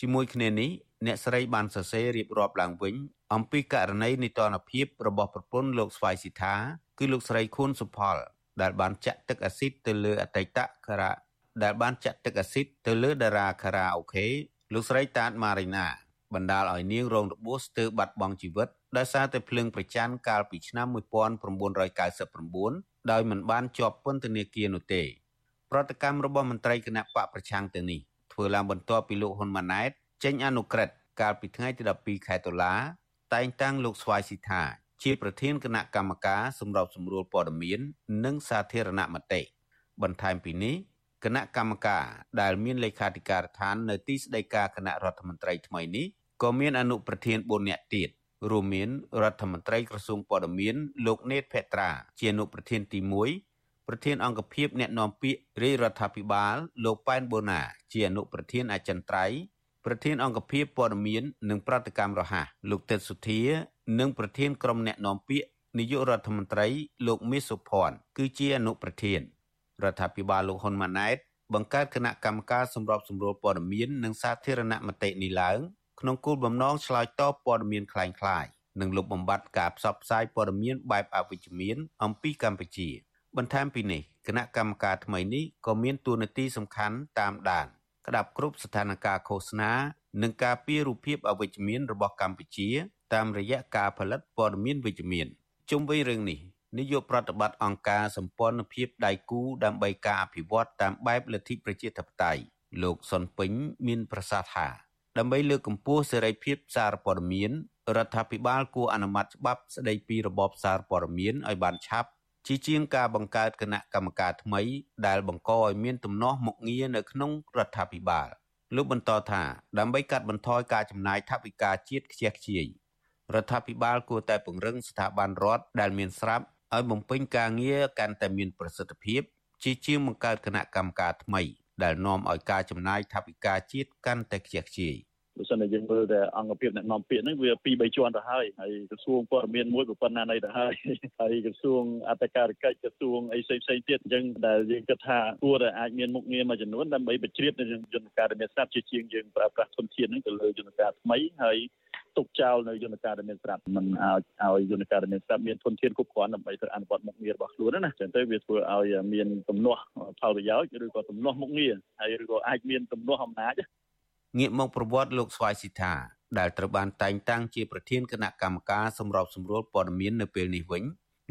ជាមួយគ្នានេះអ្នកស្រីបានសរសេររៀបរាប់ឡើងវិញ អំពីករណីនីតិរដ្ឋភាពរបស់ប្រពន្ធលោកស្វាយស៊ីថាគឺលោកស្រីខួនសុផល ដែលបានចាក់ទឹកអាស៊ីតទៅលើអតីតការៈដែលបានចាក់ទឹកអាស៊ីតទៅលើតារាខារ៉ាអូខេលោកស្រីតាតម៉ារីណាបណ្ដាលឲ្យនាងរងរបួសស្ទើរបាត់បង់ជីវិត ដោយសារតែភ្លើងប្រច័ណ្ឌកាលពីឆ្នាំ1999ដោយមិនបានជាប់ពន្ធនាគារនោះទេ ប្រតិកម្មរបស់មន្ត្រីគណៈបកប្រឆាំងទាំងនេះធ្វើឡើងបន្ទាប់ពីលោកហ៊ុនម៉ាណែតចេញអនុក្រឹត្យកាលពីថ្ងៃទី12ខែតុលាតែងតាំងលោកស្វាយស៊ីថាជាប្រធានគណៈកម្មការសម្របសម្រួលព័ត៌មាន និងសាធារណមតិបន្ថែមពីនេះគណៈកម្មការដែលមានលេខាធិការដ្ឋាននៅទីស្តីការគណៈរដ្ឋមន្ត្រីថ្មីនេះក៏មានអនុប្រធាន4នាក់ទៀត រួមមានរដ្ឋមន្ត្រីក្រសួងព័ត៌មានលោកណេតភេត្រាជាអនុប្រធានទី1ប្រធានអង្គភិបអ្នកនាំពាក្យរាជរដ្ឋាភិបាលលោកប៉ែនបូណា ជាអនុប្រធានអចិន្ត្រៃយ៍ប្រធានអង្គភិបព័ត៌មាននិងប្រតិកម្មរហ័សលោកទេពសុធា និងប្រធានក្រុមអ្នកនាំពាក្យនាយករដ្ឋមន្ត្រីលោកមាសសុភ័ណ្ឌគឺជាអនុប្រធានរដ្ឋាភិបាលលោកហ៊ុនម៉ាណែតបង្កើតគណៈកម្មការសម្របសម្រួលព័ត៌មាននិងសាធារណមតិនេះឡើង ក្នុងគោលបំណងឆ្លើយតបព័ត៌មានคล้ายៗនិងលុបបំបាត់ការផ្សព្វផ្សាយព័ត៌មានបែបអវិជ្ជមានអំពីកម្ពុជា បន្ថែមពីនេះគណៈកម្មការថ្មីនេះក៏មានតួនាទីសំខាន់តាមដានក្តាប់គ្រប់ស្ថានភាពឃោសនា និងការពាររូបភាពអវិជ្ជមានរបស់កម្ពុជា តាមរយៈការផលិតព័ត៌មានវិជ្ជមានជុំវិញរឿងនេះនាយកប្រតិបត្តិអង្គការសម្ព័ន្ធភាពដៃគូដើម្បីការអភិវឌ្ឍតាមបែបលទ្ធិប្រជាធិបតេយ្យលោកសុនពេញមានប្រសាសន៍ថា ដើម្បីលើកកម្ពស់សេរីភាពសារព័ត៌មានរដ្ឋាភិបាលគួរអនុម័តច្បាប់ស្តីពីរបបសារព័ត៌មានឲ្យបានឆាប់ជាជាងការបង្កើតគណៈកម្មការថ្មី ដែលបង្កឲ្យមានទំនាស់មុខងារនៅក្នុងរដ្ឋាភិបាលលោកបន្តថាដើម្បីកាត់បន្ថយការចំណាយថវិកាជាតិខ្ជះខ្ជាយរដ្ឋាភិបាលគួរតែពង្រឹងស្ថាប័នរដ្ឋដែលមានស្រាប់ឲ្យបំពេញការងារកាន់តែមានប្រសិទ្ធភាព ជាជាងបង្កើតគណៈកម្មការថ្មី ដែលនាំឲ្យការចំណាយថវិកាជាតិកាន់តែខ្ជះខ្ជាយបើសិនតែយើងមើលតែអង្គភាពអ្នកនាំពាក្យហ្នឹងវា2 3ជាន់ទៅហើយហើយក្រសួងព័ត៌មានមួយប៉ុណ្ណាណីទៅហើយហើយក្រសួងអធិការកិច្ចក្រសួងអីផ្សេងផ្សេងទៀតអញ្ចឹងដែលយើងគិតថាគួរតែអាចមានមុខងារមួយចំនួនដើម្បីបញ្ជ្រាបនៅយន្តការដែលមានស្រាប់ជាជាងយើងប្រើប្រាស់ធនធានហ្នឹងទៅលើយន្តការថ្មីហើយ ទុកចោលនៅយន្តការដែលមានស្រាប់មិនឲ្យឲ្យយន្តការដែលមានស្រាប់មានធនធានគ្រប់គ្រាន់ដើម្បីទៅអនុវត្តមុខងាររបស់ខ្លួនណាចឹងទៅវាធ្វើឲ្យមានទំនាស់ផលប្រយោជន៍ឬក៏ទំនាស់មុខងារហើយឬក៏អាចមានទំនាស់អំណាចងាកមកប្រវត្តិលោកស្វាយស៊ីថាដែលត្រូវបានតែងតាំងជាប្រធានគណៈកម្មការសម្របសម្រួលព័ត៌មាននៅពេលនេះវិញ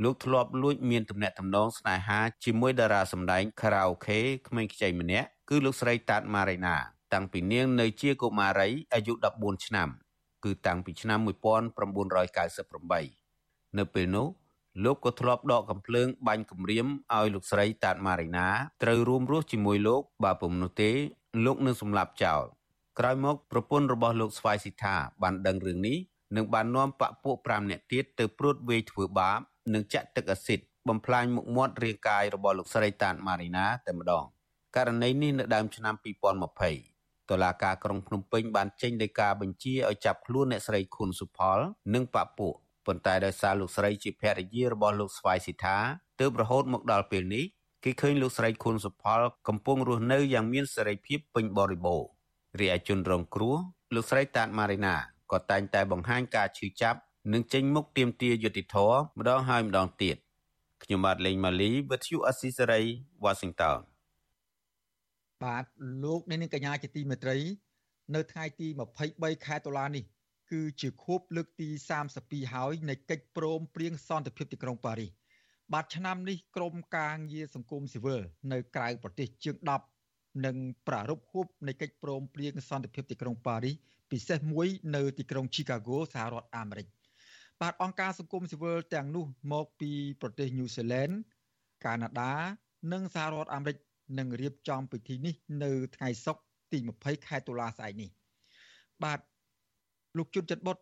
លោកធ្លាប់លួចមានទំនាក់ទំនងស្នេហាជាមួយតារាសម្ដែងខារ៉ាអូខេក្មេងខ្ចីម្នាក់គឺលោកស្រីតាតម៉ារីណា តាំងពីនាងនៅជាកុមារីអាយុ14ឆ្នាំ គឺតាំងពីឆ្នាំ1998នៅពេលនោះលោកក៏ធ្លាប់ដកកំភ្លើងបាញ់គំរាមឲ្យលោកស្រីតាតម៉ារីណាត្រូវរួមរស់ជាមួយលោកបើពុំនោះទេ លោកនឹងសម្លាប់ចោលក្រោយមកប្រពន្ធរបស់លោកស្វាយស៊ីថាបានដឹងរឿងនេះនិងបាននាំបពពួក5នាក់ទៀតទៅព្រួតវាយធ្វើបាបនិងចាក់ទឹកអាស៊ីតបំផ្លាញមុខមាត់រាងកាយរបស់លោកស្រីតានម៉ារីណាតែម្ដងករណីនេះនៅដើមឆ្នាំ2020 តុលាការក្រុងភ្នំពេញបានចេញដីកាបញ្ជាឲ្យចាប់ខ្លួនអ្នកស្រីខុនសុផល និងបពពួកប៉ុន្តែដោយសារលោកស្រីជាភរិយារបស់លោកស្វាយស៊ីថាទើបរហូតមកដល់ពេលនេះគេឃើញលោកស្រីខុនសុផល កំពុងរស់នៅយ៉ាងមានសេរីភាពពេញបរិបូរណ៍រីឯជនរងគ្រោះលោកស្រីតាតម៉ារីណាក៏តែងតែបង្ហាញការឈឺចាប់និងចេញមុខទាមទារយុត្តិធម៌ម្ដងហើយម្ដងទៀតខ្ញុំបាទលេងម៉ាលីវិទ្យុអស៊ីសេរី Washington បាទលោកអ្នកនាងកញ្ញាជាទីមេត្រី នៅថ្ងៃទី23ខែតុលានេះគឺជាខួបលើកទី32ហើយនៃកិច្ចព្រមព្រៀងសន្តិភាពទីក្រុងប៉ារីសបាទឆ្នាំនេះក្រមការងារសង្គមស៊ីវិលនៅក្រៅប្រទេសជាង10និងប្រារព្ធខួបនៃកិច្ចព្រមព្រៀងសន្តិភាពទីក្រុងប៉ារីសពិសេសមួយនៅទីក្រុង Chicago សហរដ្ឋអាមេរិកបាទអង្គការសង្គមស៊ីវិលទាំងនោះមកពីប្រទេសញូហ្សេឡង់កាណាដា និងសហរដ្ឋអាមេរិក នឹងរៀបចំពិធីនេះ នៅថ្ងៃសុក្រទី20ខែតុលាស្អែកនេះបាទលោកជុនចិត្តបុត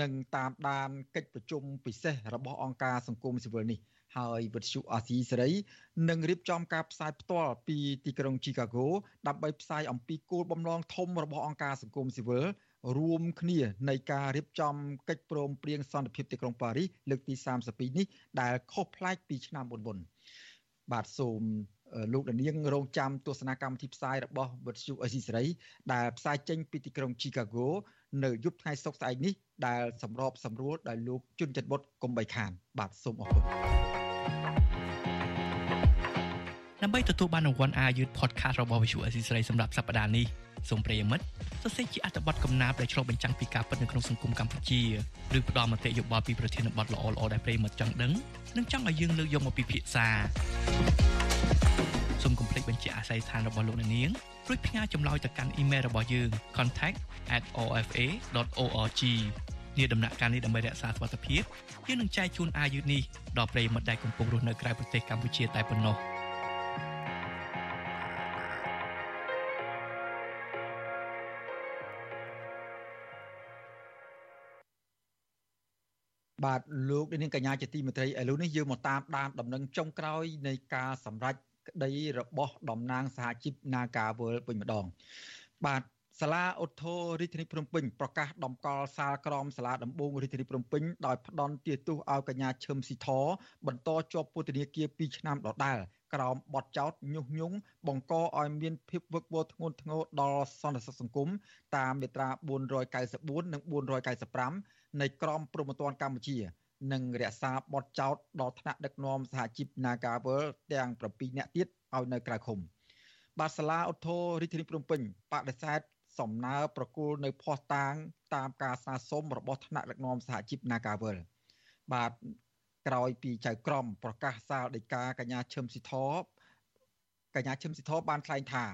នឹងតាមដានកិច្ចប្រជុំពិសេសរបស់អង្គការសង្គមស៊ីវិលនេះហើយវិទ្យុអាស៊ីសេរីនឹងរៀបចំការផ្សាយផ្ទាល់ពីទីក្រុង Chicago ដើម្បីផ្សាយអំពីគោលបំណងធំរបស់អង្គការសង្គមស៊ីវិលរួមគ្នានៃការរៀបចំកិច្ចព្រមព្រៀងសន្តិភាពទីក្រុងប៉ារីសលើកទី32នេះដែលខុសប្លែកពីឆ្នាំមុនមុនបាទសូម លោកដានៀងរងចាំទស្សនាកម្មវិធីផ្សាយរបស់វិទ្យុអេស៊ីសេរីដែលផ្សាយចេញពីទីក្រុង Chicago នៅយប់ថ្ងៃសុក្រស្អែកនេះដែលសម្របសម្រួលដោយលោកជុនចិត្តបុតកុំបីខាន បាទសូមអរគុណដើម្បីទទួលបានរង្វាន់ Are You Podcast របស់ Visual Assisray សម្រាប់សប្តាហ៍នេះសូមប្រិយមិត្តសរសេរជាអត្ថបទកំណាព្យដែលឆ្លុះបញ្ចាំងពីការពិតនៅក្នុងសង្គមកម្ពុជាឬផ្ដល់មតិយោបល់ពីប្រធានបទល្អៗដែលប្រិយមិត្តចង់ដឹងនិងចង់ឲ្យយើងលើកយកមកពិភាក្សា សូមកុំភ្លេចបញ្ជាក់អាស័យដ្ឋានរបស់លោកអ្នកនាងរួចផ្ញើចម្លើយទៅកាន់អ៊ីមែលរបស់យើង contact@ofa.org នាដំណាក់កាលនេះដើម្បីរក្សាសុវត្ថិភាពយើងនឹងចែកជូនអាយុនេះដល់ប្រិយមិត្តដែលកំពុងរស់នៅក្រៅប្រទេសកម្ពុជាតែប៉ុណ្ណោះ។បាទលោកនាងកញ្ញាជាទីមេត្រីឥឡូវនេះយើងមកតាមដានដំណឹងចុងក្រោយនៃការសម្រេច ក្តីរបស់តំណាងសហជីព Nagawal វិញម្ដង បាទសាលាឧទ្ធររាជធានីភ្នំពេញប្រកាសដំកល់សាលក្រមសាលាដំបងរាជធានីភ្នំពេញដោយផ្ដន់ទាទោសឲ្យកញ្ញាឈឹមស៊ីធបន្តជាប់ពន្ធនាគារ2ឆ្នាំដដែលក្រោមបទចោទញុះញង់បង្កឲ្យមានភាពវឹកវរធ្ងន់ធ្ងរដល់សន្តិសុខសង្គមតាមមាត្រា494និង495នៃក្រមព្រហ្មទណ្ឌកម្ពុជា និងរក្សាបទចោទដល់ថ្នាក់ដឹកនាំសហជីព Nagawal ទាំង7នាក់ទៀតឲ្យនៅក្រៅឃុំ បាទសាលាឧទ្ធររាជធានីភ្នំពេញបដិសេធសំណើប្រគល់នៅភ័ស្តុតាង តាមការស្នើសុំរបស់ថ្នាក់ដឹកនាំសហជីព Nagawal បាទក្រោយពីចៅក្រមប្រកាសសាលដីកាកញ្ញាឈឹមស៊ីធកញ្ញាឈឹមស៊ីធបានថ្លែងថា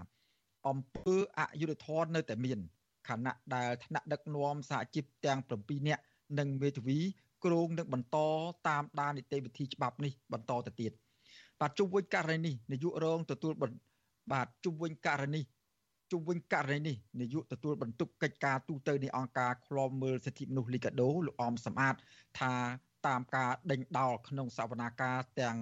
អំពើអយុត្តិធម៌នៅតែមានខណៈដែលថ្នាក់ដឹកនាំសហជីពទាំង7នាក់និងមេធាវី គ្រងនឹងបន្តតាមដាននីតិវិធីច្បាប់នេះបន្តទៅទៀតបាទជុំវិញករណីនេះនាយករងទទួលបាទជុំវិញករណីជុំវិញករណីនេះនាយកទទួលបន្ទុកកិច្ចការទូតទៅនៃអង្គការឃ្លាំមើលសិទ្ធិមនុស្សលីកាដូលោកអមសំអាតថាតាមការដេញដោលក្នុងសវនាការទាំង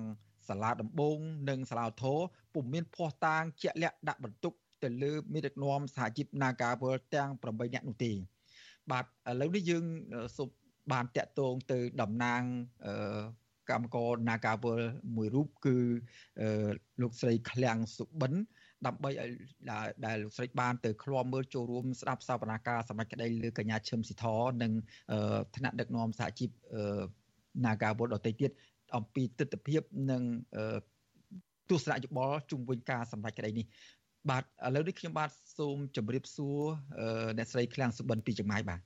សាលាដំបងនិងសាលាធរពុំមានភ័ស្តុតាងជាក់លាក់ដាក់បន្ទុកទៅលើមេដឹកនាំសហជីព Nagawal ទាំង8នាក់នោះទេបាទឥឡូវនេះយើងសូម បានតាក់ទងទៅតំណាងកម្មករ Nagawal មួយរូបគឺលោកស្រីឃ្លាំងសុបិនដើម្បីឲ្យដែលលោកស្រីបានទៅឃ្លាំមើលចូលរួមស្ដាប់សវនាការសម្រាប់ក្តីលើកញ្ញាឈឹមស៊ីធនិងថ្នាក់ដឹកនាំសហជីព Nagawal ដទៃទៀតអំពីទស្សនវិជ្ជានិងទស្សនៈយោបល់ជុំវិញការសម្រេចក្តីនេះបាទឥឡូវនេះខ្ញុំបាទសូមជម្រាបសួរអ្នកស្រីឃ្លាំងសុបិនពីចម្ងាយបាទ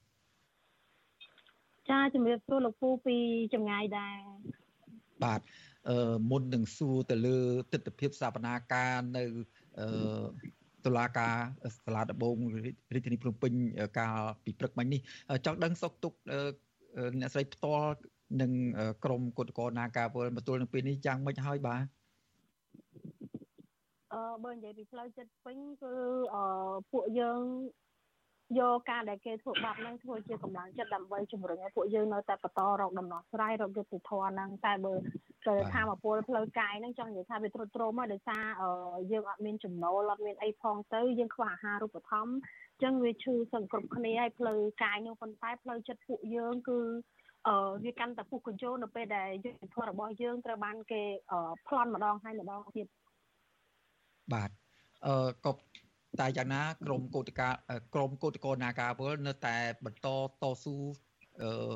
ចាជំរាបសួរលោកពូពីចម្ងាយដែរបាទអឺមុននឹងសួរទៅលើទស្សនវិជ្ជាសវនាការនៅអឺតុលាការសាលាដំបងរាជធានីភ្នំពេញកាលពីព្រឹកមិញនេះចង់ដឹងសុខទុក្ខអ្នកស្រីផ្ទាល់និងក្រមគុតកោនាការពលមកទល់នឹងពេលនេះយ៉ាងម៉េចហើយបាទអឺបើនិយាយពីផ្លូវចិត្តវិញគឺអឺពួកយើង យកការដែលគេធ្វើបាបនឹងធ្វើជាកម្លាំងចិត្តដើម្បីជំរុញឲ្យពួកយើងនៅតែបន្តរកដំណោះស្រាយរកយុត្តិធម៌ហ្នឹងតែបើទៅធម្មពលផ្លូវកាយហ្នឹងចង់និយាយថាវាទ្រុឌទ្រោមដោយសារយើងអត់មានចំណូលអត់មានអីផងទៅយើងខ្វះអាហារូបត្ថម្ភអញ្ចឹងវាឈឺសឹងគ្រប់គ្នាហើយផ្លូវកាយនោះប៉ុន្តែផ្លូវចិត្តពួកយើងគឺអឺវាកាន់តែពុះកញ្ជោនៅពេលដែលយុទ្ធធម៌របស់យើងត្រូវបានគេប្លន់ម្ដងហើយម្ដងទៀតបាទអឺក៏ តែយ៉ាងណាក្រមកោតកាក្រមកោតកោនាការវលនៅតែបន្តតស៊ូអឺ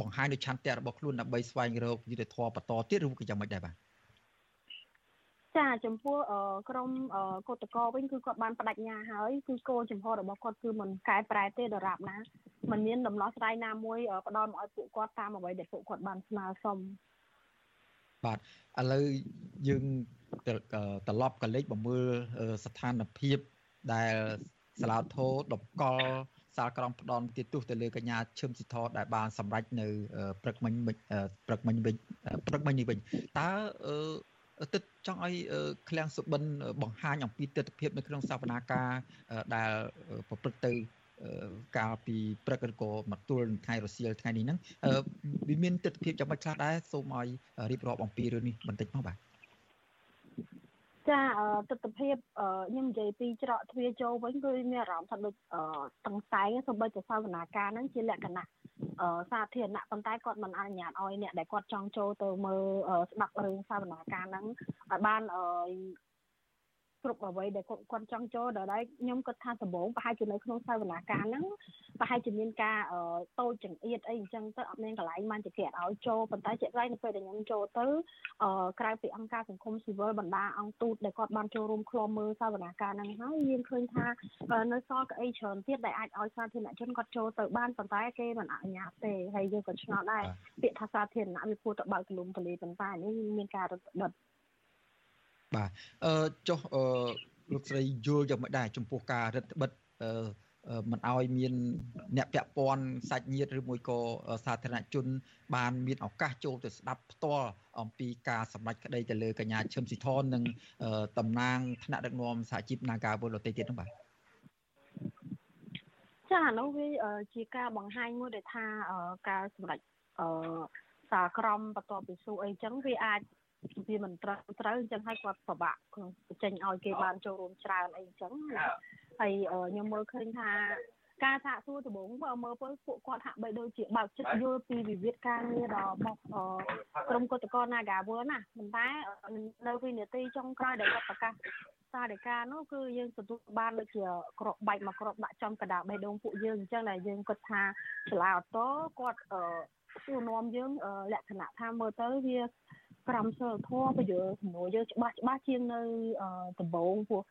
បង្ហាញនូវឆន្ទៈរបស់ខ្លួនដើម្បីស្វែងរកយុទ្ធធម៌បន្តទៀតឬក៏យ៉ាងម៉េចដែរបាទចាចំពោះក្រមកោតកោវិញគឺគាត់បានបដិញ្ញាហើយគឺគោលចំហរបស់គាត់គឺមិនកែប្រែទេដរាបណាมันមានដំណោះស្រាយណាមួយផ្ដល់មកឲ្យពួកគាត់តាមអ្វីដែលពួកគាត់បានស្នើសុំបាទឥឡូវយើងត្រឡប់កលេចបំមើលស្ថានភាព ដែលសាឡាធោដបកលសាលក្រមផ្ដន់ទាទោសទៅលើកញ្ញាឈឹមស៊ីធដែលបានសម្រេចនៅព្រឹកមិញព្រឹកមិញវិញព្រឹកមិញនេះវិញតើទឹកចង់ឲ្យឃ្លាំងសុបិនបង្ហាញអំពីទស្សនវិជ្ជានៅក្នុងសវនាការដែលប្រព្រឹត្តទៅកាលពីព្រឹកឬក៏មកទល់ថ្ងៃរសៀលថ្ងៃនេះហ្នឹងវាមានទស្សនវិជ្ជាយ៉ាងម៉េចខ្លះដែរសូមឲ្យរៀបរាប់អំពីរឿងនេះបន្តិចមកបាទ ចាទស្សនវិជ្ជាខ្ញុំនិយាយពីច្រកទ្វារចូលវិញគឺមានអារម្មណ៍ថាដូចតឹងតែងសូម្បីតែសវនាការហ្នឹងជាលក្ខណៈសាធារណៈប៉ុន្តែគាត់មិនអនុញ្ញាតឲ្យអ្នកដែលគាត់ចង់ចូលទៅមើលស្ដាប់រឿងសវនាការហ្នឹងឲ្យបាន គ្រប់អ្វីដែលគាត់គាត់ចង់ចូលដល់ខ្ញុំគាត់ថាដំបូងប្រហែលជានៅក្នុងសាវនាការហ្នឹងប្រហែលជាមានការតូចចង្អៀតអីអញ្ចឹងទៅអត់មានកន្លែងបានជាគេអត់ឲ្យចូលប៉ុន្តែជាក់ស្ដែងនៅពេលដែលខ្ញុំចូលទៅក្រៅពីអង្គការសង្គមស៊ីវិលបណ្ដាអង្គទូតដែលគាត់បានចូលរួមឃ្លាំមើលសាវនាការហ្នឹងហើយយើងឃើញថានៅសល់ក្អីច្រើនទៀតដែលអាចឲ្យសាធារណជនគាត់ចូលទៅបានប៉ុន្តែគេមិនអនុញ្ញាតទេហើយយើងក៏ឆ្ងល់ដែរពាក្យថាសាធារណៈវាគួរតែបើកទូលំទូលាយប៉ុន្តែនេះមានការរត់ដិត បាទអឺចុះអឺលោកស្រីយល់យ៉ាងម៉េចដែរចំពោះការរដ្ឋបិទអឺមិនឲ្យមានអ្នកពាក់ព័ន្ធសាច់ញាតិឬមួយក៏សាធារណជន បានមានឱកាសចូលទៅស្ដាប់ផ្ទាល់អំពីការសម្ដែងក្តីទៅលើកញ្ញាឈឹមស៊ីធននិងតំណាងថ្នាក់ដឹកនាំសហជីព Nagawal ដទៃទៀតនោះបាទចានោះវាជាការបង្ហាញមួយដែលថាការសម្ដែងអឺសាក្រមបន្ទាប់ពីស៊ូអីចឹងវាអាច វាមិនត្រូវត្រូវអញ្ចឹងហើយគាត់ពិបាកក្នុងចេញឲ្យគេបានចូលរួមច្រើនអីអញ្ចឹងហើយខ្ញុំមើលឃើញថាការសាកសួរដំបូងបើមើលទៅពួកគាត់ហាក់បីដូចជាបើកចិត្តយល់ពីវិវាទការងាររបស់ក្រុមកុតកោ Nagawal ណាប៉ុន្តែនៅវិនាទីចុងក្រោយដែលគាត់ប្រកាសសារិកានោះគឺយើងទទួលបានដូចជាក្របបែកមកក្របដាក់ចំកដាបេះដូងពួកយើងអញ្ចឹងដែលយើងគិតថាសាលាអតគាត់សួរនាំយើងលក្ខណៈថាមើលទៅវា ក្រមសិលធម៌បើយើងសំណួរយើងច្បាស់ច្បាស់ជាងនៅដំបូងព្រោះ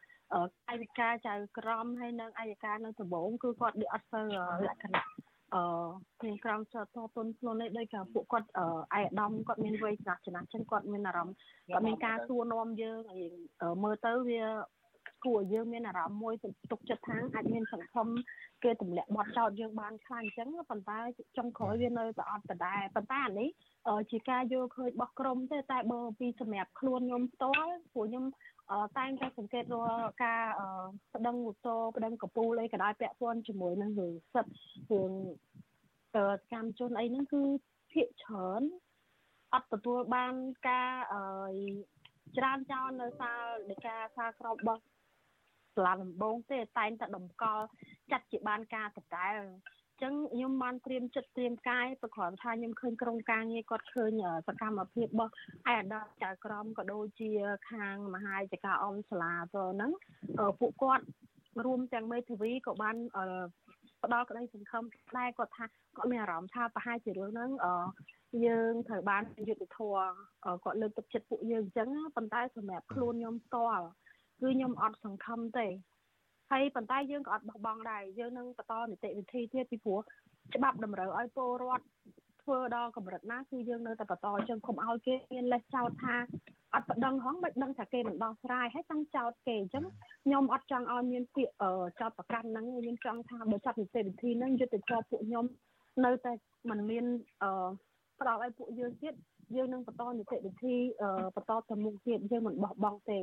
អាយកាចៅក្រមហើយនិងអាយកានៅដំបងគឺគាត់ដូចអត់សូវលក្ខណៈអឺមានក្រមចតទុនខ្លួននេះដោយការពួកគាត់អអាយដាមគាត់មានវ័យចំណាស់ចំណាស់ចឹងគាត់មានអារម្មណ៍គាត់មានការសួរនាំយើងមើលទៅវា គួរយើងមានអារម្មណ៍មួយទុកចិត្តថាអាចមានសង្ឃឹមគេទម្លាក់បត់ចោតយើងបានខ្លាំងអញ្ចឹងប៉ុន្តែចុងក្រោយវានៅតែអត់ដដែលប៉ុន្តែអានេះជាការយល់ឃើញរបស់ក្រុមទេតែបើពីសម្រាប់ខ្លួនខ្ញុំផ្ទាល់ព្រោះខ្ញុំតែងតែសង្កេតរាល់ការបដិងឧតោបដិងកពូលអីក៏ដោយពាក់ព័ន្ធជាមួយនឹងរឿងសិទ្ធរឿងកម្មជនអីហ្នឹងគឺភាកច្រើនអត់ទទួលបានការច្រើនចោលនៅសាលនៃការសាលក្រមរបស់ សាលាដំបងទេតែងតែតម្កល់ចាត់ជាបានការដដែលចឹងខ្ញុំបានត្រៀមចិត្តត្រៀមកាយប្រគ្រាន់ថាខ្ញុំឃើញក្រុមការងារគាត់ឃើញសកម្មភាពរបស់ឯអាដាមចៅក្រមក៏ដូចជាខាងមហាចការអមសាលាទៅហ្នឹងពួកគាត់រួមទាំងមេធាវីក៏បានផ្ដល់ក្តីសង្ឃឹមដែរគាត់ថាគាត់មានអារម្មណ៍ថាប្រហែលជារឿងហ្នឹងយើងត្រូវបានយុទ្ធធរគាត់លើកទឹកចិត្តពួកយើងអញ្ចឹងប៉ុន្តែសម្រាប់ខ្លួនខ្ញុំផ្ទាល់ គឺខ្ញុំអត់សង្ឃឹមទេហើយប៉ុន្តែយើងក៏អត់បោះបង់ដែរយើងនឹងបន្តនីតិវិធីទៀតពីព្រោះច្បាប់តម្រូវឲ្យពលរដ្ឋធ្វើដល់កម្រិតណាគឺយើងនៅតែបន្តអញ្ចឹងកុំឲ្យគេមានលេសចោតថាអត់ប្តឹងហងមិនដឹងថាគេមិនដោះស្រាយហើយតាំងចោតគេអញ្ចឹងខ្ញុំអត់ចង់ឲ្យមានពាក្យចោតប្រកាន់ហ្នឹងខ្ញុំចង់ថាបើចាត់នីតិវិធីហ្នឹងយុទ្ធធម៌ពួកខ្ញុំនៅតែមិនមានអឺផ្ដល់ឲ្យពួកយើងទៀតយើងនឹងបន្តនីតិវិធីបន្តទៅមុខទៀតយើងមិនបោះបង់ទេ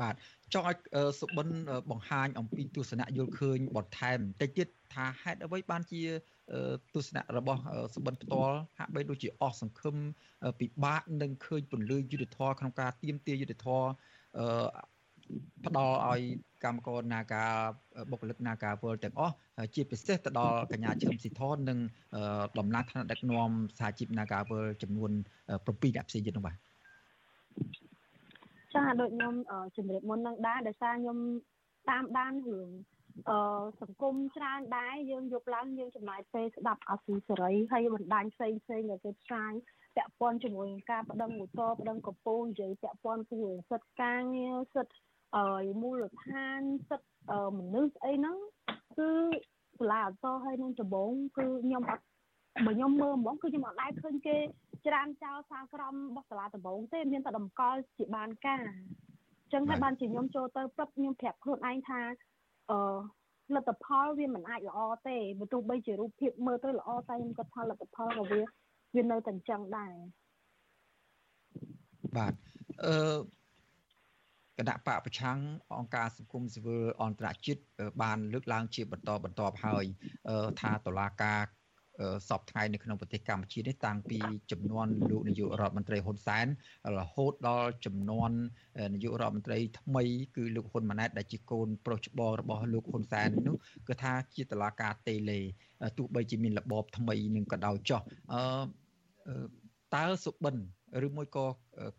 បាទចង់ឲ្យសុបិនបង្ហាញអំពីទស្សនៈយល់ឃើញបន្ថែមបន្តិចទៀតថាហេតុអ្វីបានជាទស្សនៈរបស់សុបិនផ្ទាល់ហាក់បីដូចជាអស់សង្ឃឹមពិបាកនឹងឃើញពន្លឺយុទ្ធធរក្នុងការទៀមទាយុទ្ធធរផ្ដល់ឲ្យកម្មករនាការបុគ្គលិកនាការវល់ទាំងអស់ជាពិសេសទៅដល់កញ្ញាឈឹមស៊ីធននិងដំណាក់ថ្នាក់ដឹកនាំសហជីពនាការវល់ចំនួន7អ្នកផ្សេងទៀតនោះបាទ ចាដូចខ្ញុំជំរាបមុននឹងដែរដោយសារខ្ញុំតាមដានរឿងអឺសង្គមច្រើនដែរយើងយកឡើងយើងចំណាយពេលស្ដាប់អាស៊ីសេរីហើយបណ្ដាញផ្សេងផ្សេងដែលគេផ្សាយពាក់ព័ន្ធជាមួយនឹងការបដិងឧត្តរបដិងកំពូលនិយាយពាក់ព័ន្ធពីសិទ្ធិការងារសិទ្ធិអឺមូលដ្ឋានសិទ្ធិមនុស្សអីហ្នឹងគឺសាលាអសរហើយនឹងដំបងគឺខ្ញុំអត់បើខ្ញុំមើលហ្មងគឺខ្ញុំអត់ដែរឃើញគេ ច្រានចោលសាលក្រមរបស់សាលាដំបងទេមានតែតម្កល់ជាបានការអញ្ចឹងហើយបានជាខ្ញុំចូលទៅព្រឹបខ្ញុំប្រាប់ខ្លួនឯងថាអឺលទ្ធផលវាមិនអាចល្អទេបើទោះបីជារូបភាពមើលទៅល្អតែខ្ញុំគាត់ថាលទ្ធផលរបស់វាវានៅតែអញ្ចឹងដែរបាទអឺគណៈបកប្រឆាំងអង្គការសង្គមស៊ីវិលអន្តរជាតិបានលើកឡើងជាបន្តបន្ទាប់ហើយថាតុលាការ សពថ្ងៃនៅក្នុងប្រទេសកម្ពុជានេះតាំងពីចំនួនលោកនាយករដ្ឋមន្ត្រីហ៊ុនសែនរហូតដល់ចំនួននាយករដ្ឋមន្ត្រីថ្មីគឺលោកហ៊ុនម៉ាណែតដែលជាកូនប្រុសច្បងរបស់លោកហ៊ុនសែននោះគឺថាជាតឡាការតេលេទោះបីជាមានរបបថ្មីនឹងក៏ដោយចោះអឺតើសុបិនឬមួយក៏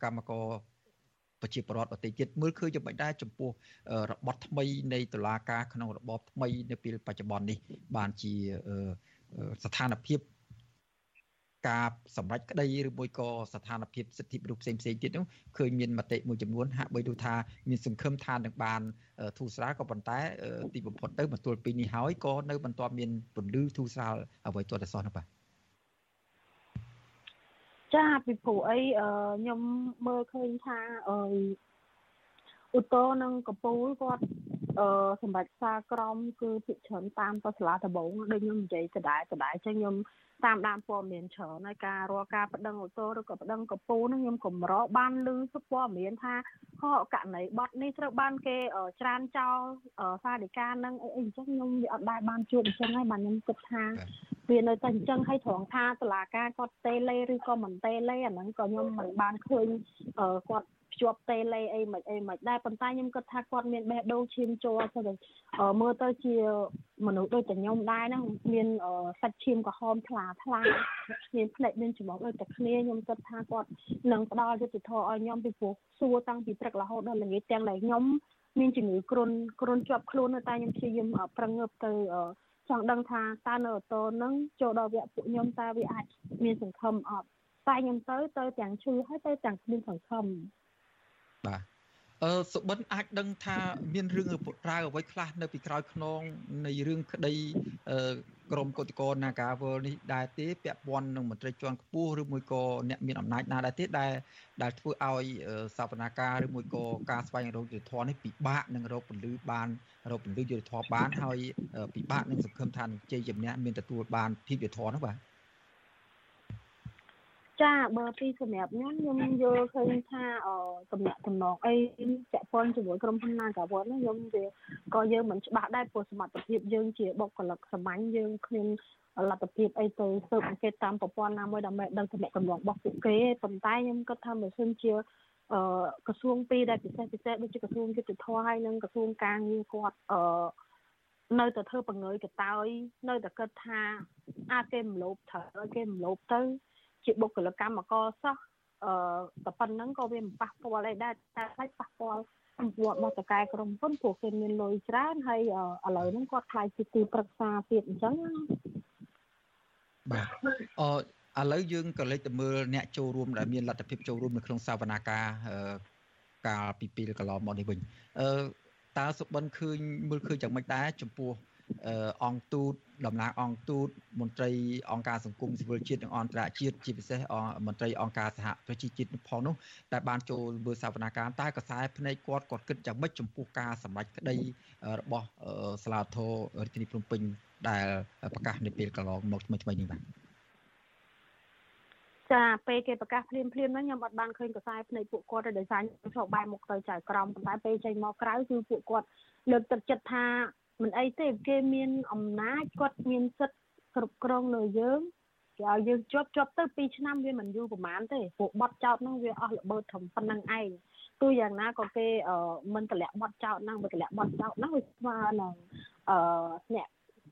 កម្មករប្រជាពលរដ្ឋអតិជាតិមើលឃើញយ៉ាងម៉េចដែរចំពោះរបបថ្មីនៃតុលាការក្នុងរបបថ្មីនៅពេលបច្ចុប្បន្ននេះបានជា ស្ថានភាពការសម្រេចក្តីឬមួយក៏ស្ថានភាពសិទ្ធិមនុស្សផ្សេងផ្សេងទៀតនោះឃើញមានមតិមួយចំនួនហាក់បីដូចថាមានសង្ឃឹមថានឹងបានធូរស្រាលក៏ប៉ុន្តែទីបំផុតទៅបន្ទាល់ពីនេះហើយក៏នៅបន្តមានពន្លឺធូរស្រាលអ្វីទាល់តែសោះនោះបាទចាពីព្រោះអីខ្ញុំមើលឃើញថាអឺឧត្តរនិងកពូលគាត់ អឺសម្រាប់សារក្រមគឺភិកច្រើនតាមទៅសាលាដំបងដូចខ្ញុំនិយាយដដែលដដែលចឹងខ្ញុំតាមដានព័ត៌មានច្រើនហើយការរាល់ការបដិងអូតូឬក៏បដិងកពូហ្នឹងខ្ញុំកម្របានឮព័ត៌មានថាហោករណីបត់នេះត្រូវបានគេច្រានចោលសាធិការនឹងអីអីអញ្ចឹងខ្ញុំវាអត់ដែរបានជួបអញ្ចឹងហើយបាទខ្ញុំគិតថាវានៅតែអញ្ចឹងហើយត្រង់ថាតឡាការគាត់តេលេឬក៏មិនតេលេអាហ្នឹងក៏ខ្ញុំមិនបានឃើញគាត់ ភ្ជាប់តេលេអីមិនអីមិនដែរប៉ុន្តែខ្ញុំគិតថាគាត់មានបេះដូងឈាមជ័រទៅមើលទៅជាមនុស្សដូចតែខ្ញុំដែរហ្នឹងមានសាច់ឈាមក្រហមថ្លាថ្លាមានភ្នែកមានច្រមុះដូចតែគ្នាខ្ញុំគិតថាគាត់នឹងផ្ដល់យុត្តិធម៌ឲ្យខ្ញុំពីព្រោះសួរតាំងពីព្រឹករហូតដល់ល្ងាចទាំងដែលខ្ញុំមានជំងឺគ្រុនគ្រុនជាប់ខ្លួនតែខ្ញុំព្យាយាមប្រឹងងើបទៅចង់ដឹងថាតើនៅអូតូនឹងចូលដល់វគ្គពួកខ្ញុំតើវាអាចមានសង្ឃឹមអត់តែខ្ញុំទៅទៅទាំងឈឺហើយទៅទាំងគ្មានសង្ឃឹម បាទអអឺសុបិនអាចដឹងថាមានរឿងរ៉ាវអ្វីខ្លះនៅពីក្រោយខ្នងនៃរឿងក្តីអឺក្រមកោតក្រនាការវលនេះដែរទេពាក់ព័ន្ធនឹងមន្ត្រីជាន់ខ្ពស់ឬមួយក៏អ្នកមានអំណាចណាដែរទេដែលដែលធ្វើឲ្យសវនាការឬមួយក៏ការស្វែងរកយុទ្ធធននេះពិបាកនឹងរកពលឺបានរកពលឺយុទ្ធធនបានហើយពិបាកនឹងសង្ឃឹមថានឹងជ័យជំនះមានទទួលបានភាពយុទ្ធធននោះបាទ ចាបើពីសម្រាប់ខ្ញុំខ្ញុំយល់ឃើញថាអតំណែងតំណងអីចាក់ព័ន្ធជាមួយក្រុមហ៊ុន Nagaworld ហ្នឹងខ្ញុំវាក៏យើងមិនច្បាស់ដែរព្រោះសមត្ថភាពយើងជាបុគ្គលិកសាមញ្ញយើងគ្មានលទ្ធភាពអីទៅស៊ើបអង្កេតតាមប្រព័ន្ធណាមួយដើម្បីដឹងតំណែងតំណងរបស់ពួកគេប៉ុន្តែខ្ញុំគិតថាមិនសិនជាអឺក្រសួងពីរដែលពិសេសពិសេសដូចជាក្រសួងយុទ្ធភ័ពហើយនិងក្រសួងការងារគាត់អឺនៅតែធ្វើបង្ងើយកតើយនៅតែគិតថាអាចគេមិនលោភត្រូវគេមិនលោភទៅ ជាបុគ្គលិកកម្មករសោះអឺតែប៉ុណ្្នឹងក៏វាមិនប៉ះពាល់អីដែរតែខ្លាចប៉ះពាល់សម្ពាធរបស់តកែក្រុមហ៊ុនព្រោះគេមានលុយច្រើនហើយឥឡូវហ្នឹងគាត់ខ្លាចជាទីប្រឹក្សាទៀតអញ្ចឹងបាទអឥឡូវយើងក៏លេចទៅមើលអ្នកចូលរួមដែលមានលទ្ធភាពចូលរួមនៅក្នុងសវនាការកាលពីពេលកន្លងមកនេះវិញអឺតើសុបិនឃើញមើលឃើញយ៉ាងម៉េចដែរចំពោះ អង្គទូតតំណាងអង្គទូតមន្ត្រីអង្គការសង្គមស៊ីវិលជាតិនិងអន្តរជាតិជាពិសេសមន្ត្រីអង្គការសហប្រជាជាតិផងនោះដែលបានចូលមើលសវនកម្មតែកសែភ្នែកគាត់គាត់គិតយ៉ាងម៉េចចំពោះការសម្ដែងក្តីរបស់សាឡាធររាជធានីភ្នំពេញដែលប្រកាសនៅពេលកន្លងមកថ្មីថ្មីនេះបាទចាពេលគេប្រកាសភ្លាមភ្លាមហ្នឹងខ្ញុំអត់បានឃើញកសែភ្នែកពួកគាត់ទេដោយសារខ្ញុំចូលបែរមុខទៅចៅក្រមប៉ុន្តែពេលចេញមកក្រៅគឺពួកគាត់លើកទឹកចិត្តថា មិនអីទេគេមានអំណាចគាត់មានសិទ្ធិគ្រប់គ្រងលើយើងគេឲ្យយើងជាប់ជាប់ទៅ2ឆ្នាំវាមិនយូរប្រហែលទេពួកបត់ចោតហ្នឹងវាអស់ល្បើត្រឹមប៉ុណ្្នឹងឯងទោះយ៉ាងណាក៏គេមិនតម្លាក់បត់ចោតហ្នឹងវាតម្លាក់បត់ចោតហ្នឹងវាស្មើនឹងអឺអ្នក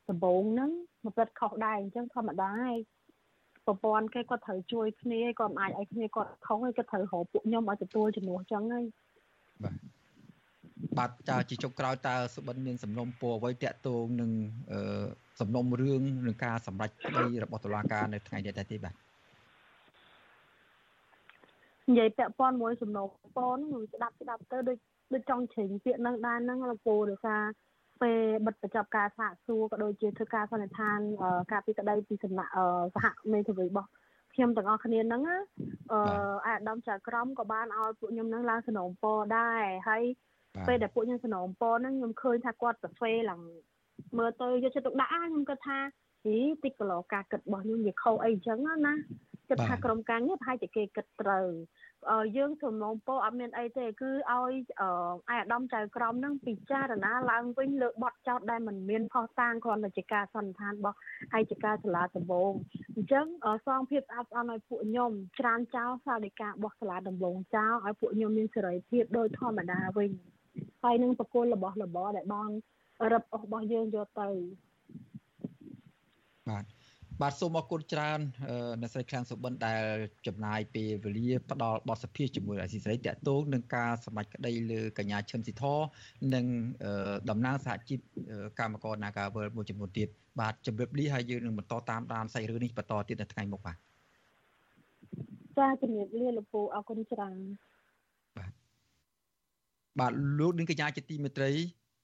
ដំបងហ្នឹងមកពិតខុសដែរអញ្ចឹងធម្មតាហើយប្រព័ន្ធគេគាត់ត្រូវជួយគ្នាគាត់មិនអាចឲ្យគ្នាគាត់ខុសហើយគាត់ត្រូវរកពួកខ្ញុំឲ្យទទួលជំនួសអញ្ចឹងហើយបាទ បាទតើជាចុងក្រោយតើសុបិនមានសំណុំពរអ្វីតាក់ទងនឹងសំណុំរឿងនឹងការសម្រេចក្តីរបស់តុលាការនៅថ្ងៃនេះដែរទេបាទនិយាយពាក់ព័ន្ធមួយសំណុំពរនោះស្ដាប់ស្ដាប់ទៅដូចដូចចង់ជ្រិញពាក្យនឹងដែរហ្នឹងលោកពូដោយសារពេលបិទបញ្ចប់ការសាកសួរក៏ដូចជាធ្វើការសន្និដ្ឋានការពីក្តីពីសំណាក់សហមេធាវីរបស់ខ្ញុំទាំងអស់គ្នាហ្នឹងអឺអាដាមចៅក្រមក៏បានឲ្យពួកខ្ញុំហ្នឹងឡើងសំណុំពរដែរហើយ ពេលដែលពួកខ្ញុំសំណូមពរហ្នឹងខ្ញុំឃើញថាគាត់ប្រហ្វេឡើងមើលទៅយកចិត្តទុកដាក់ខ្ញុំគាត់ថាហីតិចគីឡូការគិតរបស់ខ្ញុំវាខុសអីចឹងណាគិតថាក្រុមការងារប្រហែលជាគេគិតត្រូវយើងសំណូមពរអត់មានអីទេគឺឲ្យអាយអាដាមចៅក្រមនឹងពិចារណាឡើងវិញលើបទចោតដែលមិនមានផុសតាងគ្រាន់តែជាការសន្និដ្ឋានរបស់ឯកការសាលាដំបងអញ្ចឹងសងភាពស្អាតស្អំឲ្យពួកខ្ញុំច្រានចោលសាលដីការបស់សាលាដំបងចោលឲ្យពួកខ្ញុំមានសេរីភាពដោយធម្មតាវិញ ហើយនឹងបកគលរបស់របរដែលបានរឹបអូសរបស់យើងយកទៅបាទបាទសូមអរគុណច្រើនអ្នកស្រីខាងសុបិនដែលចំណាយពេលវេលាផ្ដល់បទសភាជាមួយអាស៊ីសេរីតកតងនឹងការសម្ដែងក្តីលើកញ្ញាឈឹមស៊ីធនិងតំណាងសហជីពកម្មករ Nagavel មួយចំនួនទៀតបាទជម្រាបលាហើយយើងនឹងបន្តតាមដានសាច់រឿងនេះបន្តទៀតនៅថ្ងៃមុខបាទចាជម្រាបលាលោកពូអរគុណច្រើន បាទលោកនាងកញ្ញាជាទីមេត្រី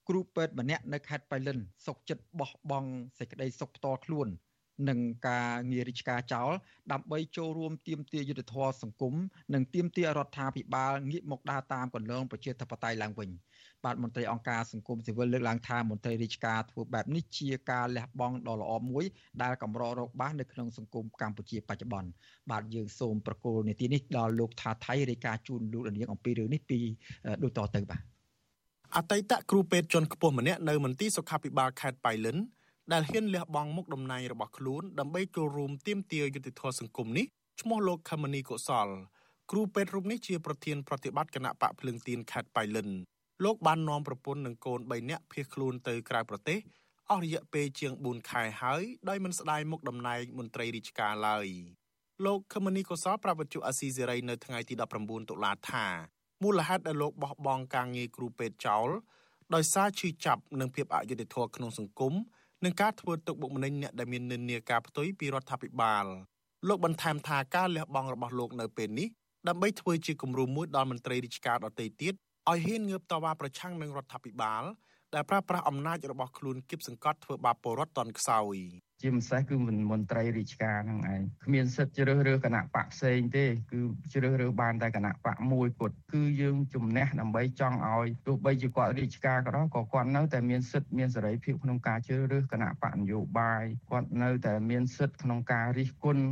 គ្រូពេទ្យម្នាក់នៅខេត្តបៃលិនសុកចិត្តបោះបង់សេចក្តីសុខផ្ទាល់ខ្លួន នឹងការងាររាជការចោលដើម្បីចូលរួមទាមទារយុត្តិធម៌សង្គមនិងទាមទាររដ្ឋាភិបាលងាកមកដើរតាមគន្លងប្រជាធិបតេយ្យឡើងវិញបាទមន្ត្រីអង្គការសង្គមស៊ីវិលលើកឡើងថាមន្ត្រីរាជការធ្វើបែបនេះជាការលះបង់ដ៏ល្អមួយដែលកម្ររកបាននៅក្នុងសង្គមកម្ពុជាបច្ចុប្បន្នបាទយើងសូមប្រកល់នីតិនេះដល់លោកថាថៃរាយការណ៍ជូនលោកនាងអំពីរឿងនេះពីដូចតទៅបាទអតីតគ្រូពេទ្យជាន់ខ្ពស់ម្នាក់នៅមន្ទីរសុខាភិបាលខេត្តបៃលិន ដែលហ៊ានលះបង់មុខតំណែងរបស់ខ្លួនដើម្បីចូលរួមទាមទារយុត្តិធម៌សង្គមនេះឈ្មោះលោកខមនីកុសលគ្រូពេទ្យរូបនេះជាប្រធានប្រតិបត្តិគណៈបកភ្លើងទៀនខេត្តបៃលិនលោកបាននាំប្រពន្ធនិងកូន3នាក់ភៀសខ្លួនទៅក្រៅប្រទេសអស់រយៈពេលជាង4ខែហើយដោយមិនស្ដាយមុខតំណែងមន្ត្រីរាជការឡើយលោកខមនីកុសលប្រាប់វិទ្យុអាស៊ីសេរីនៅថ្ងៃទី19តុលាថាមូលហេតុដែលលោកបោះបង់ការងារគ្រូពេទ្យចោលដោយសារឈឺចាប់និងភាពអយុត្តិធម៌ក្នុងសង្គម និងការធ្វើទុកបុកម្នេញអ្នកដែលមាននិន្នាការផ្ទុយពីរដ្ឋាភិបាលលោកបន្ថែមថាការលះបង់របស់លោកនៅពេលនេះដើម្បីធ្វើជាគំរូមួយដល់មន្ត្រីរាជការដទៃទៀតឲ្យហ៊ានងើបតវ៉ាប្រឆាំងនឹងរដ្ឋាភិបាលដែលប្រើប្រាស់អំណាចរបស់ខ្លួនគៀបសង្កត់ធ្វើបាបពលរដ្ឋតន់ខ្សោយ ជាម្សេសគឺមន្ត្រីរាជការហ្នឹងឯងគ្មានសិទ្ធិជ្រើសរើសគណៈបកផ្សេងទេ គឺជ្រើសរើសបានតែគណៈបកមួយគត់គឺយើងជំនះដើម្បីចង់ឲ្យទោះបីជាគាត់រាជការក៏ដោយក៏គាត់នៅតែមានសិទ្ធិមានសេរីភាពក្នុងការជ្រើសរើសគណៈបកនយោបាយគាត់នៅតែមានសិទ្ធិក្នុងការរិះគន់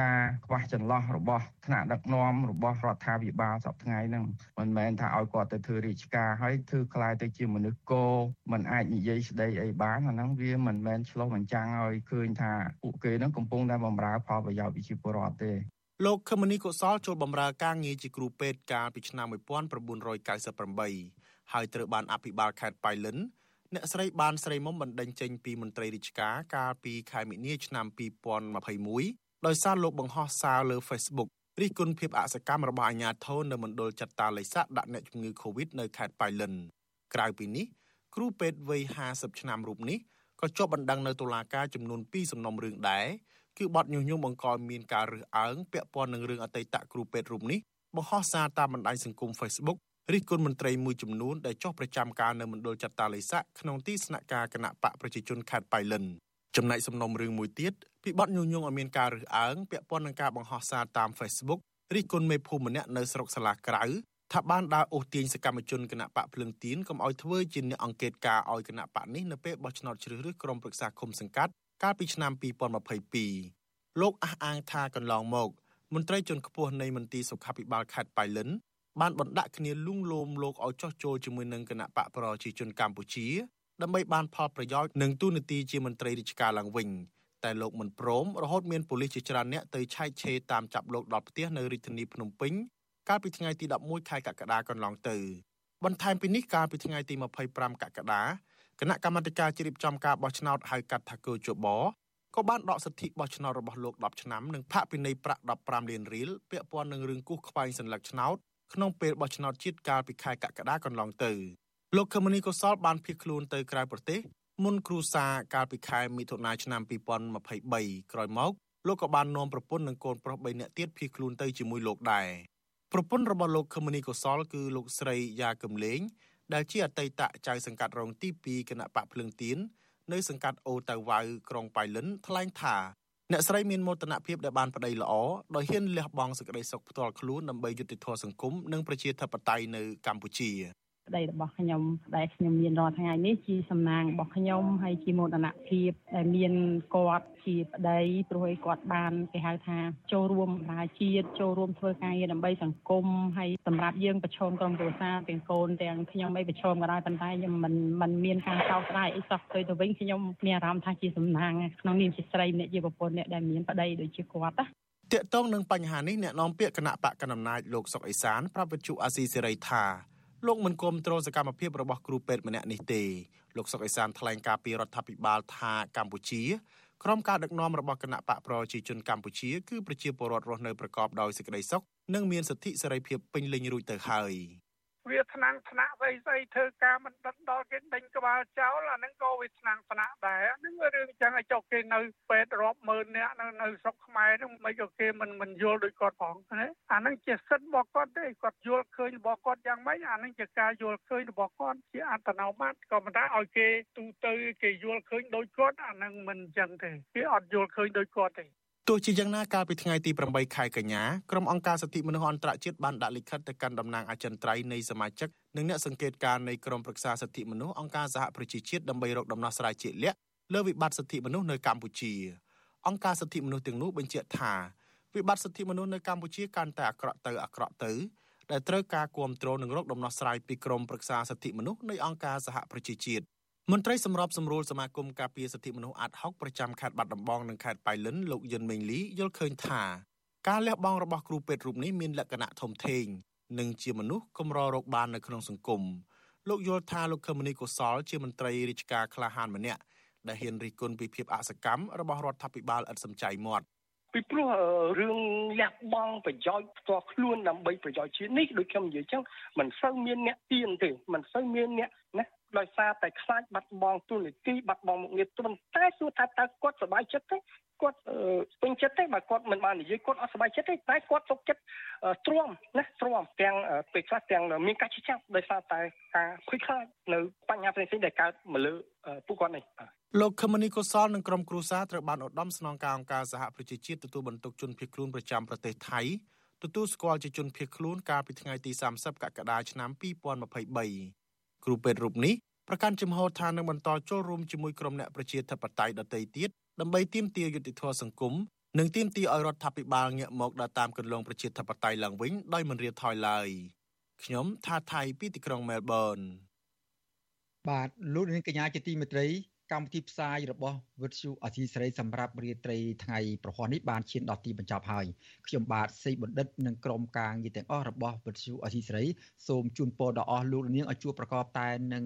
ការខ្វះចន្លោះរបស់ថ្នាក់ដឹកនាំរបស់រដ្ឋាភិបាលសប្តាហ៍ថ្ងៃហ្នឹងមិនមែនថាឲ្យគាត់ទៅធ្វើរាជការហើយធ្វើខ្លាយទៅជាមនុស្សគោមិនអាចនិយាយស្ដីអីបានអាហ្នឹងវាមិនមែនឆ្លោះបញ្ចាំងឲ្យឃើញថាពួកគេហ្នឹងកំពុងតែបម្រើផលប្រយោជន៍ប្រជាពលរដ្ឋទេលោកខមនីកុសលចូលបម្រើការងារជាគ្រូពេទ្យកាលពីឆ្នាំ1998ហើយត្រូវបានអភិបាលខេត្តបៃលិនអ្នកស្រីបានស្រីមុំបណ្ដឹងចេញពីមន្ត្រីរាជការកាលពីខែមិនិនាឆ្នាំ2021ដោយសារលោកបង្ហោះសារលើ Facebook រិះគន់ភាពអសកម្មរបស់អាជ្ញាធរនៅមណ្ឌលចាត់តាលិស័កដាក់អ្នកជំងឺ Covid នៅខេត្តប៉ៃលិនក្រៅពីនេះគ្រូពេទ្យវ័យ50ឆ្នាំរូបនេះ ក៏ជាប់បណ្ដឹងនៅតុលាការចំនួន2សំណុំរឿងដែរគឺបទញុះញង់បង្កឲ្យមានការរើសអើងពាក់ព័ន្ធនឹងរឿងអតីតគ្រូពេទ្យរូបនេះបង្ហោះសារតាមបណ្ដាញសង្គម Facebook រិះគន់មន្ត្រីមួយចំនួនដែលចុះប្រចាំការនៅមណ្ឌលចាត់តាលិស័កក្នុងទីស្នាក់ការគណៈបកប្រជាជនខេត្តប៉ៃលិនចំណែកសំណុំរឿងមួយទៀតពីបទញុះញង់ឲ្យមានការរើសអើងពាក់ព័ន្ធនឹងការបង្ហោះសារតាម Facebook រិះគន់មេភូមិម្នាក់នៅស្រុកសាឡាក្រៅ ថាបានដើរអូសទាញសកម្មជនគណៈបកភ្លឹងទៀនកុំឲ្យធ្វើជាអ្នកអង្កេតការឲ្យគណៈបកនេះនៅពេលបោះឆ្នោតជ្រើសរើសក្រុមប្រឹក្សាឃុំសង្កាត់កាលពីឆ្នាំ2022លោកអះអាងថាកន្លងមក មន្ត្រីជាន់ខ្ពស់នៃមន្ទីរសុខាភិបាលខេត្តបៃលិនបានបណ្ដាក់គ្នាលួងលោមលោកឲ្យចោះចូលជាមួយនឹងគណៈបកប្រជាជនកម្ពុជាដើម្បីបានផលប្រយោជន៍និងទូនាទីជាមន្ត្រីរាជការឡើងវិញតែលោកមិនព្រមរហូតមានប៉ូលីសជាច្រើនអ្នកទៅឆែកឆេរតាមចាប់លោកដល់ផ្ទះនៅរាជធានីភ្នំពេញ កាលពីថ្ងៃទី11ខែកក្កដាកន្លងទៅបន្ថែមពីនេះកាលពីថ្ងៃទី25កក្កដាគណៈកម្មាធិការជ្រៀបចំការបោះឆ្នោតហៅកាត់ថាកោជបក៏បានដកសិទ្ធិបោះឆ្នោតរបស់លោក10ឆ្នាំនិងផាកពិន័យប្រាក់15លានរៀលពាក់ព័ន្ធនឹងរឿងគូសខ្វែងសញ្ញាឆ្នោតក្នុងពេលបោះឆ្នោតជាតិកាលពីខែកក្កដាកន្លងទៅលោកខមនីកុសលបានភៀសខ្លួនទៅក្រៅប្រទេសមុនគ្រូសាកាលពីខែមិថុនាឆ្នាំ2023ក្រោយមកលោកក៏បាននាំប្រពន្ធនិងកូនប្រុស3នាក់ទៀតភៀសខ្លួនទៅជាមួយលោកដែរ ប្រពន្ធរបស់លោកខមនីកុសល គឺលោកស្រីយ៉ាកំលេង ដែលជាអតីតចៅសង្កាត់រងទី2គណៈបកភ្លឹងទៀននៅសង្កាត់អូតៅវ៉ៅក្រុងប៉ៃលិនថ្លែងថាអ្នកស្រីមានមោទនភាពដែលបានប្តីល្អដោយហ៊ានលះបង់សេចក្តីសុខផ្ទាល់ខ្លួនដើម្បីយុត្តិធម៌សង្គមនិងប្រជាធិបតេយ្យនៅកម្ពុជា ប្តីរបស់ខ្ញុំដែលខ្ញុំមានរាល់ថ្ងៃនេះជាសំណាងរបស់ខ្ញុំហើយជាមោទនភាពដែលមានគាត់ជាប្តីព្រោះឲ្យគាត់បានគេហៅថាចូលរួមបម្រើជាតិចូលរួមធ្វើការងារដើម្បីសង្គមហើយសម្រាប់យើងប្រឈមក្រុមគ្រួសារទាំងកូនទាំងខ្ញុំអីប្រឈមក៏ដោយប៉ុន្តែខ្ញុំមិនមិនមានការសោកស្ដាយអីសោះទៅទៅវិញខ្ញុំមានអារម្មណ៍ថាជាសំណាងក្នុងនាមជាស្រីអ្នកជាប្រពន្ធអ្នកដែលមានប្តីដូចជាគាត់ណាតកតងនឹងបញ្ហានេះអ្នកនាំពាក្យគណៈបកកណ្ដាលអំណាចលោកសុកអេសានប្រាប់វិទ្យុអាស៊ីសេរីថា លោកមិនគ្រប់គ្រងសកម្មភាពរបស់គ្រូពេទ្យម្នាក់នេះទេលោកសុកអេសានថ្លែងការពីរដ្ឋាភិបាលថាកម្ពុជាក្រុមការដឹកនាំរបស់គណៈបកប្រជាជនកម្ពុជាគឺប្រជាពលរដ្ឋរស់នៅប្រកបដោយសេចក្តីសុខនិងមានសិទ្ធិសេរីភាពពេញលេញរួចទៅហើយ វាថ្នាំងថ្នាក់ស្អីស្អីធ្វើការមិនដិតដល់គេដេញក្បាលចោលអាហ្នឹងក៏វាថ្នាំងថ្នាក់ដែរហ្នឹងរឿងចឹងឲ្យចុះគេនៅពេទ្យរាប់ម៉ឺននាក់នៅនៅស្រុកខ្មែរហ្នឹងមិនក៏គេមិនមិនយល់ដូចគាត់ផងណាអាហ្នឹងជាសិទ្ធិរបស់គាត់ទេគាត់យល់ឃើញរបស់គាត់យ៉ាងម៉េចអាហ្នឹងជាការយល់ឃើញរបស់គាត់ជាអត្តនោម័តក៏ប៉ុន្តែឲ្យគេទូទៅគេយល់ឃើញដូចគាត់អាហ្នឹងមិនចឹងទេគេអត់យល់ឃើញដូចគាត់ទេ ទោះជាយ៉ាងណាកាលពីថ្ងៃទី8ខែកញ្ញាក្រុមអង្គការសិទ្ធិមនុស្សអន្តរជាតិបានដាក់លិខិតទៅកាន់តំណាងអចិន្ត្រៃយ៍នៃសមាជិកនិងអ្នកសង្កេតការណ៍នៃក្រុមប្រឹក្សាសិទ្ធិមនុស្សអង្គការសហប្រជាជាតិដើម្បីរកដំណោះស្រាយជាក់លាក់លើវិបត្តិសិទ្ធិមនុស្សនៅកម្ពុជាអង្គការសិទ្ធិមនុស្សទាំងនោះបញ្ជាក់ថាវិបត្តិសិទ្ធិមនុស្សនៅកម្ពុជាកាន់តែអាក្រក់ទៅអាក្រក់ទៅដែលត្រូវការគ្រប់គ្រងនិងរកដំណោះស្រាយពីក្រុមប្រឹក្សាសិទ្ធិមនុស្សនៃអង្គការសហប្រជាជាតិ មន្ត្រីសម្របសម្រួលសមាគមការពារសិទ្ធិមនុស្សអាត់ហុកប្រចាំខេត្តបាត់ដំបងនិងខេត្តប៉ៃលិនលោកយិនមេងលីយល់ឃើញថាការលះបង់របស់គ្រូពេទ្យរូបនេះមានលក្ខណៈធំធេងនិងជាមនុស្សកម្ររកបាននៅក្នុងសង្គមលោកយល់ថាលោកខមនីកុសលជាមន្ត្រីរាជការក្លាហានម្នាក់ដែលហ៊ានរិះគន់ពីភាពអសកម្មរបស់រដ្ឋាភិបាលឥតសំចៃមាត់ពីព្រោះរឿងលះបង់ប្រយោជន៍ផ្ទាល់ខ្លួនដើម្បីប្រយោជន៍ជាតិនេះដូចខ្ញុំនិយាយចឹងមិនសូវមានអ្នកទៀនទេមិនសូវមានអ្នកណា ដោយសារតែខ្លាចបាត់បង់ទូនីតិបាត់បង់មុខងារប៉ុន្តែសួរថាតើគាត់សប្បាយចិត្តទេគាត់ពេញចិត្តទេបើគាត់មិនបាននិយាយគាត់អត់សប្បាយចិត្តទេតែគាត់ទុកចិត្តទ្រាំណាទ្រាំទាំងពេលខ្លះទាំងមានការឈឺចាប់ដោយសារតែការភ័យខ្លាចនៅបញ្ហាផ្សេងៗដែលកើតមកលើពួកគាត់នេះលោកខមនីកុសលនិងក្រុមគ្រួសារត្រូវបានឧត្តមស្នងការអង្គការសហប្រជាជាតិទទួលបន្ទុកជនភៀសខ្លួនប្រចាំប្រទេសថៃទទួលស្គាល់ជាជនភៀសខ្លួនកាលពីថ្ងៃទី30កក្កដាឆ្នាំ2023 គ្រូពេទ្យរូបនេះប្រកាន់ជំហរថានឹងបន្តចូលរួមជាមួយក្រុមអ្នកប្រជាធិបតេយ្យដទៃទៀតដើម្បីទាមទារយុត្តិធម៌សង្គមនិងទាមទារឲ្យរដ្ឋាភិបាលងាកមកដើរតាមគន្លងប្រជាធិបតេយ្យឡើងវិញដោយមិនរៀថយឡើយខ្ញុំថាថៃពីទីក្រុងមែលប៊នបាទលោកនាងកញ្ញាជាទីមេត្រី កម្មវិធីផ្សាយរបស់វិទ្យុអសីសេរីសម្រាប់រាត្រីថ្ងៃប្រហ័ននេះបានឈានដល់ទីបញ្ចប់ហើយខ្ញុំបាទសេកបណ្ឌិតនិងក្រុមការងារទាំងអស់របស់វិទ្យុអសីសេរីសូមជូនពរដល់អស់លោកនាងឲ្យជួបប្រកបតែនឹង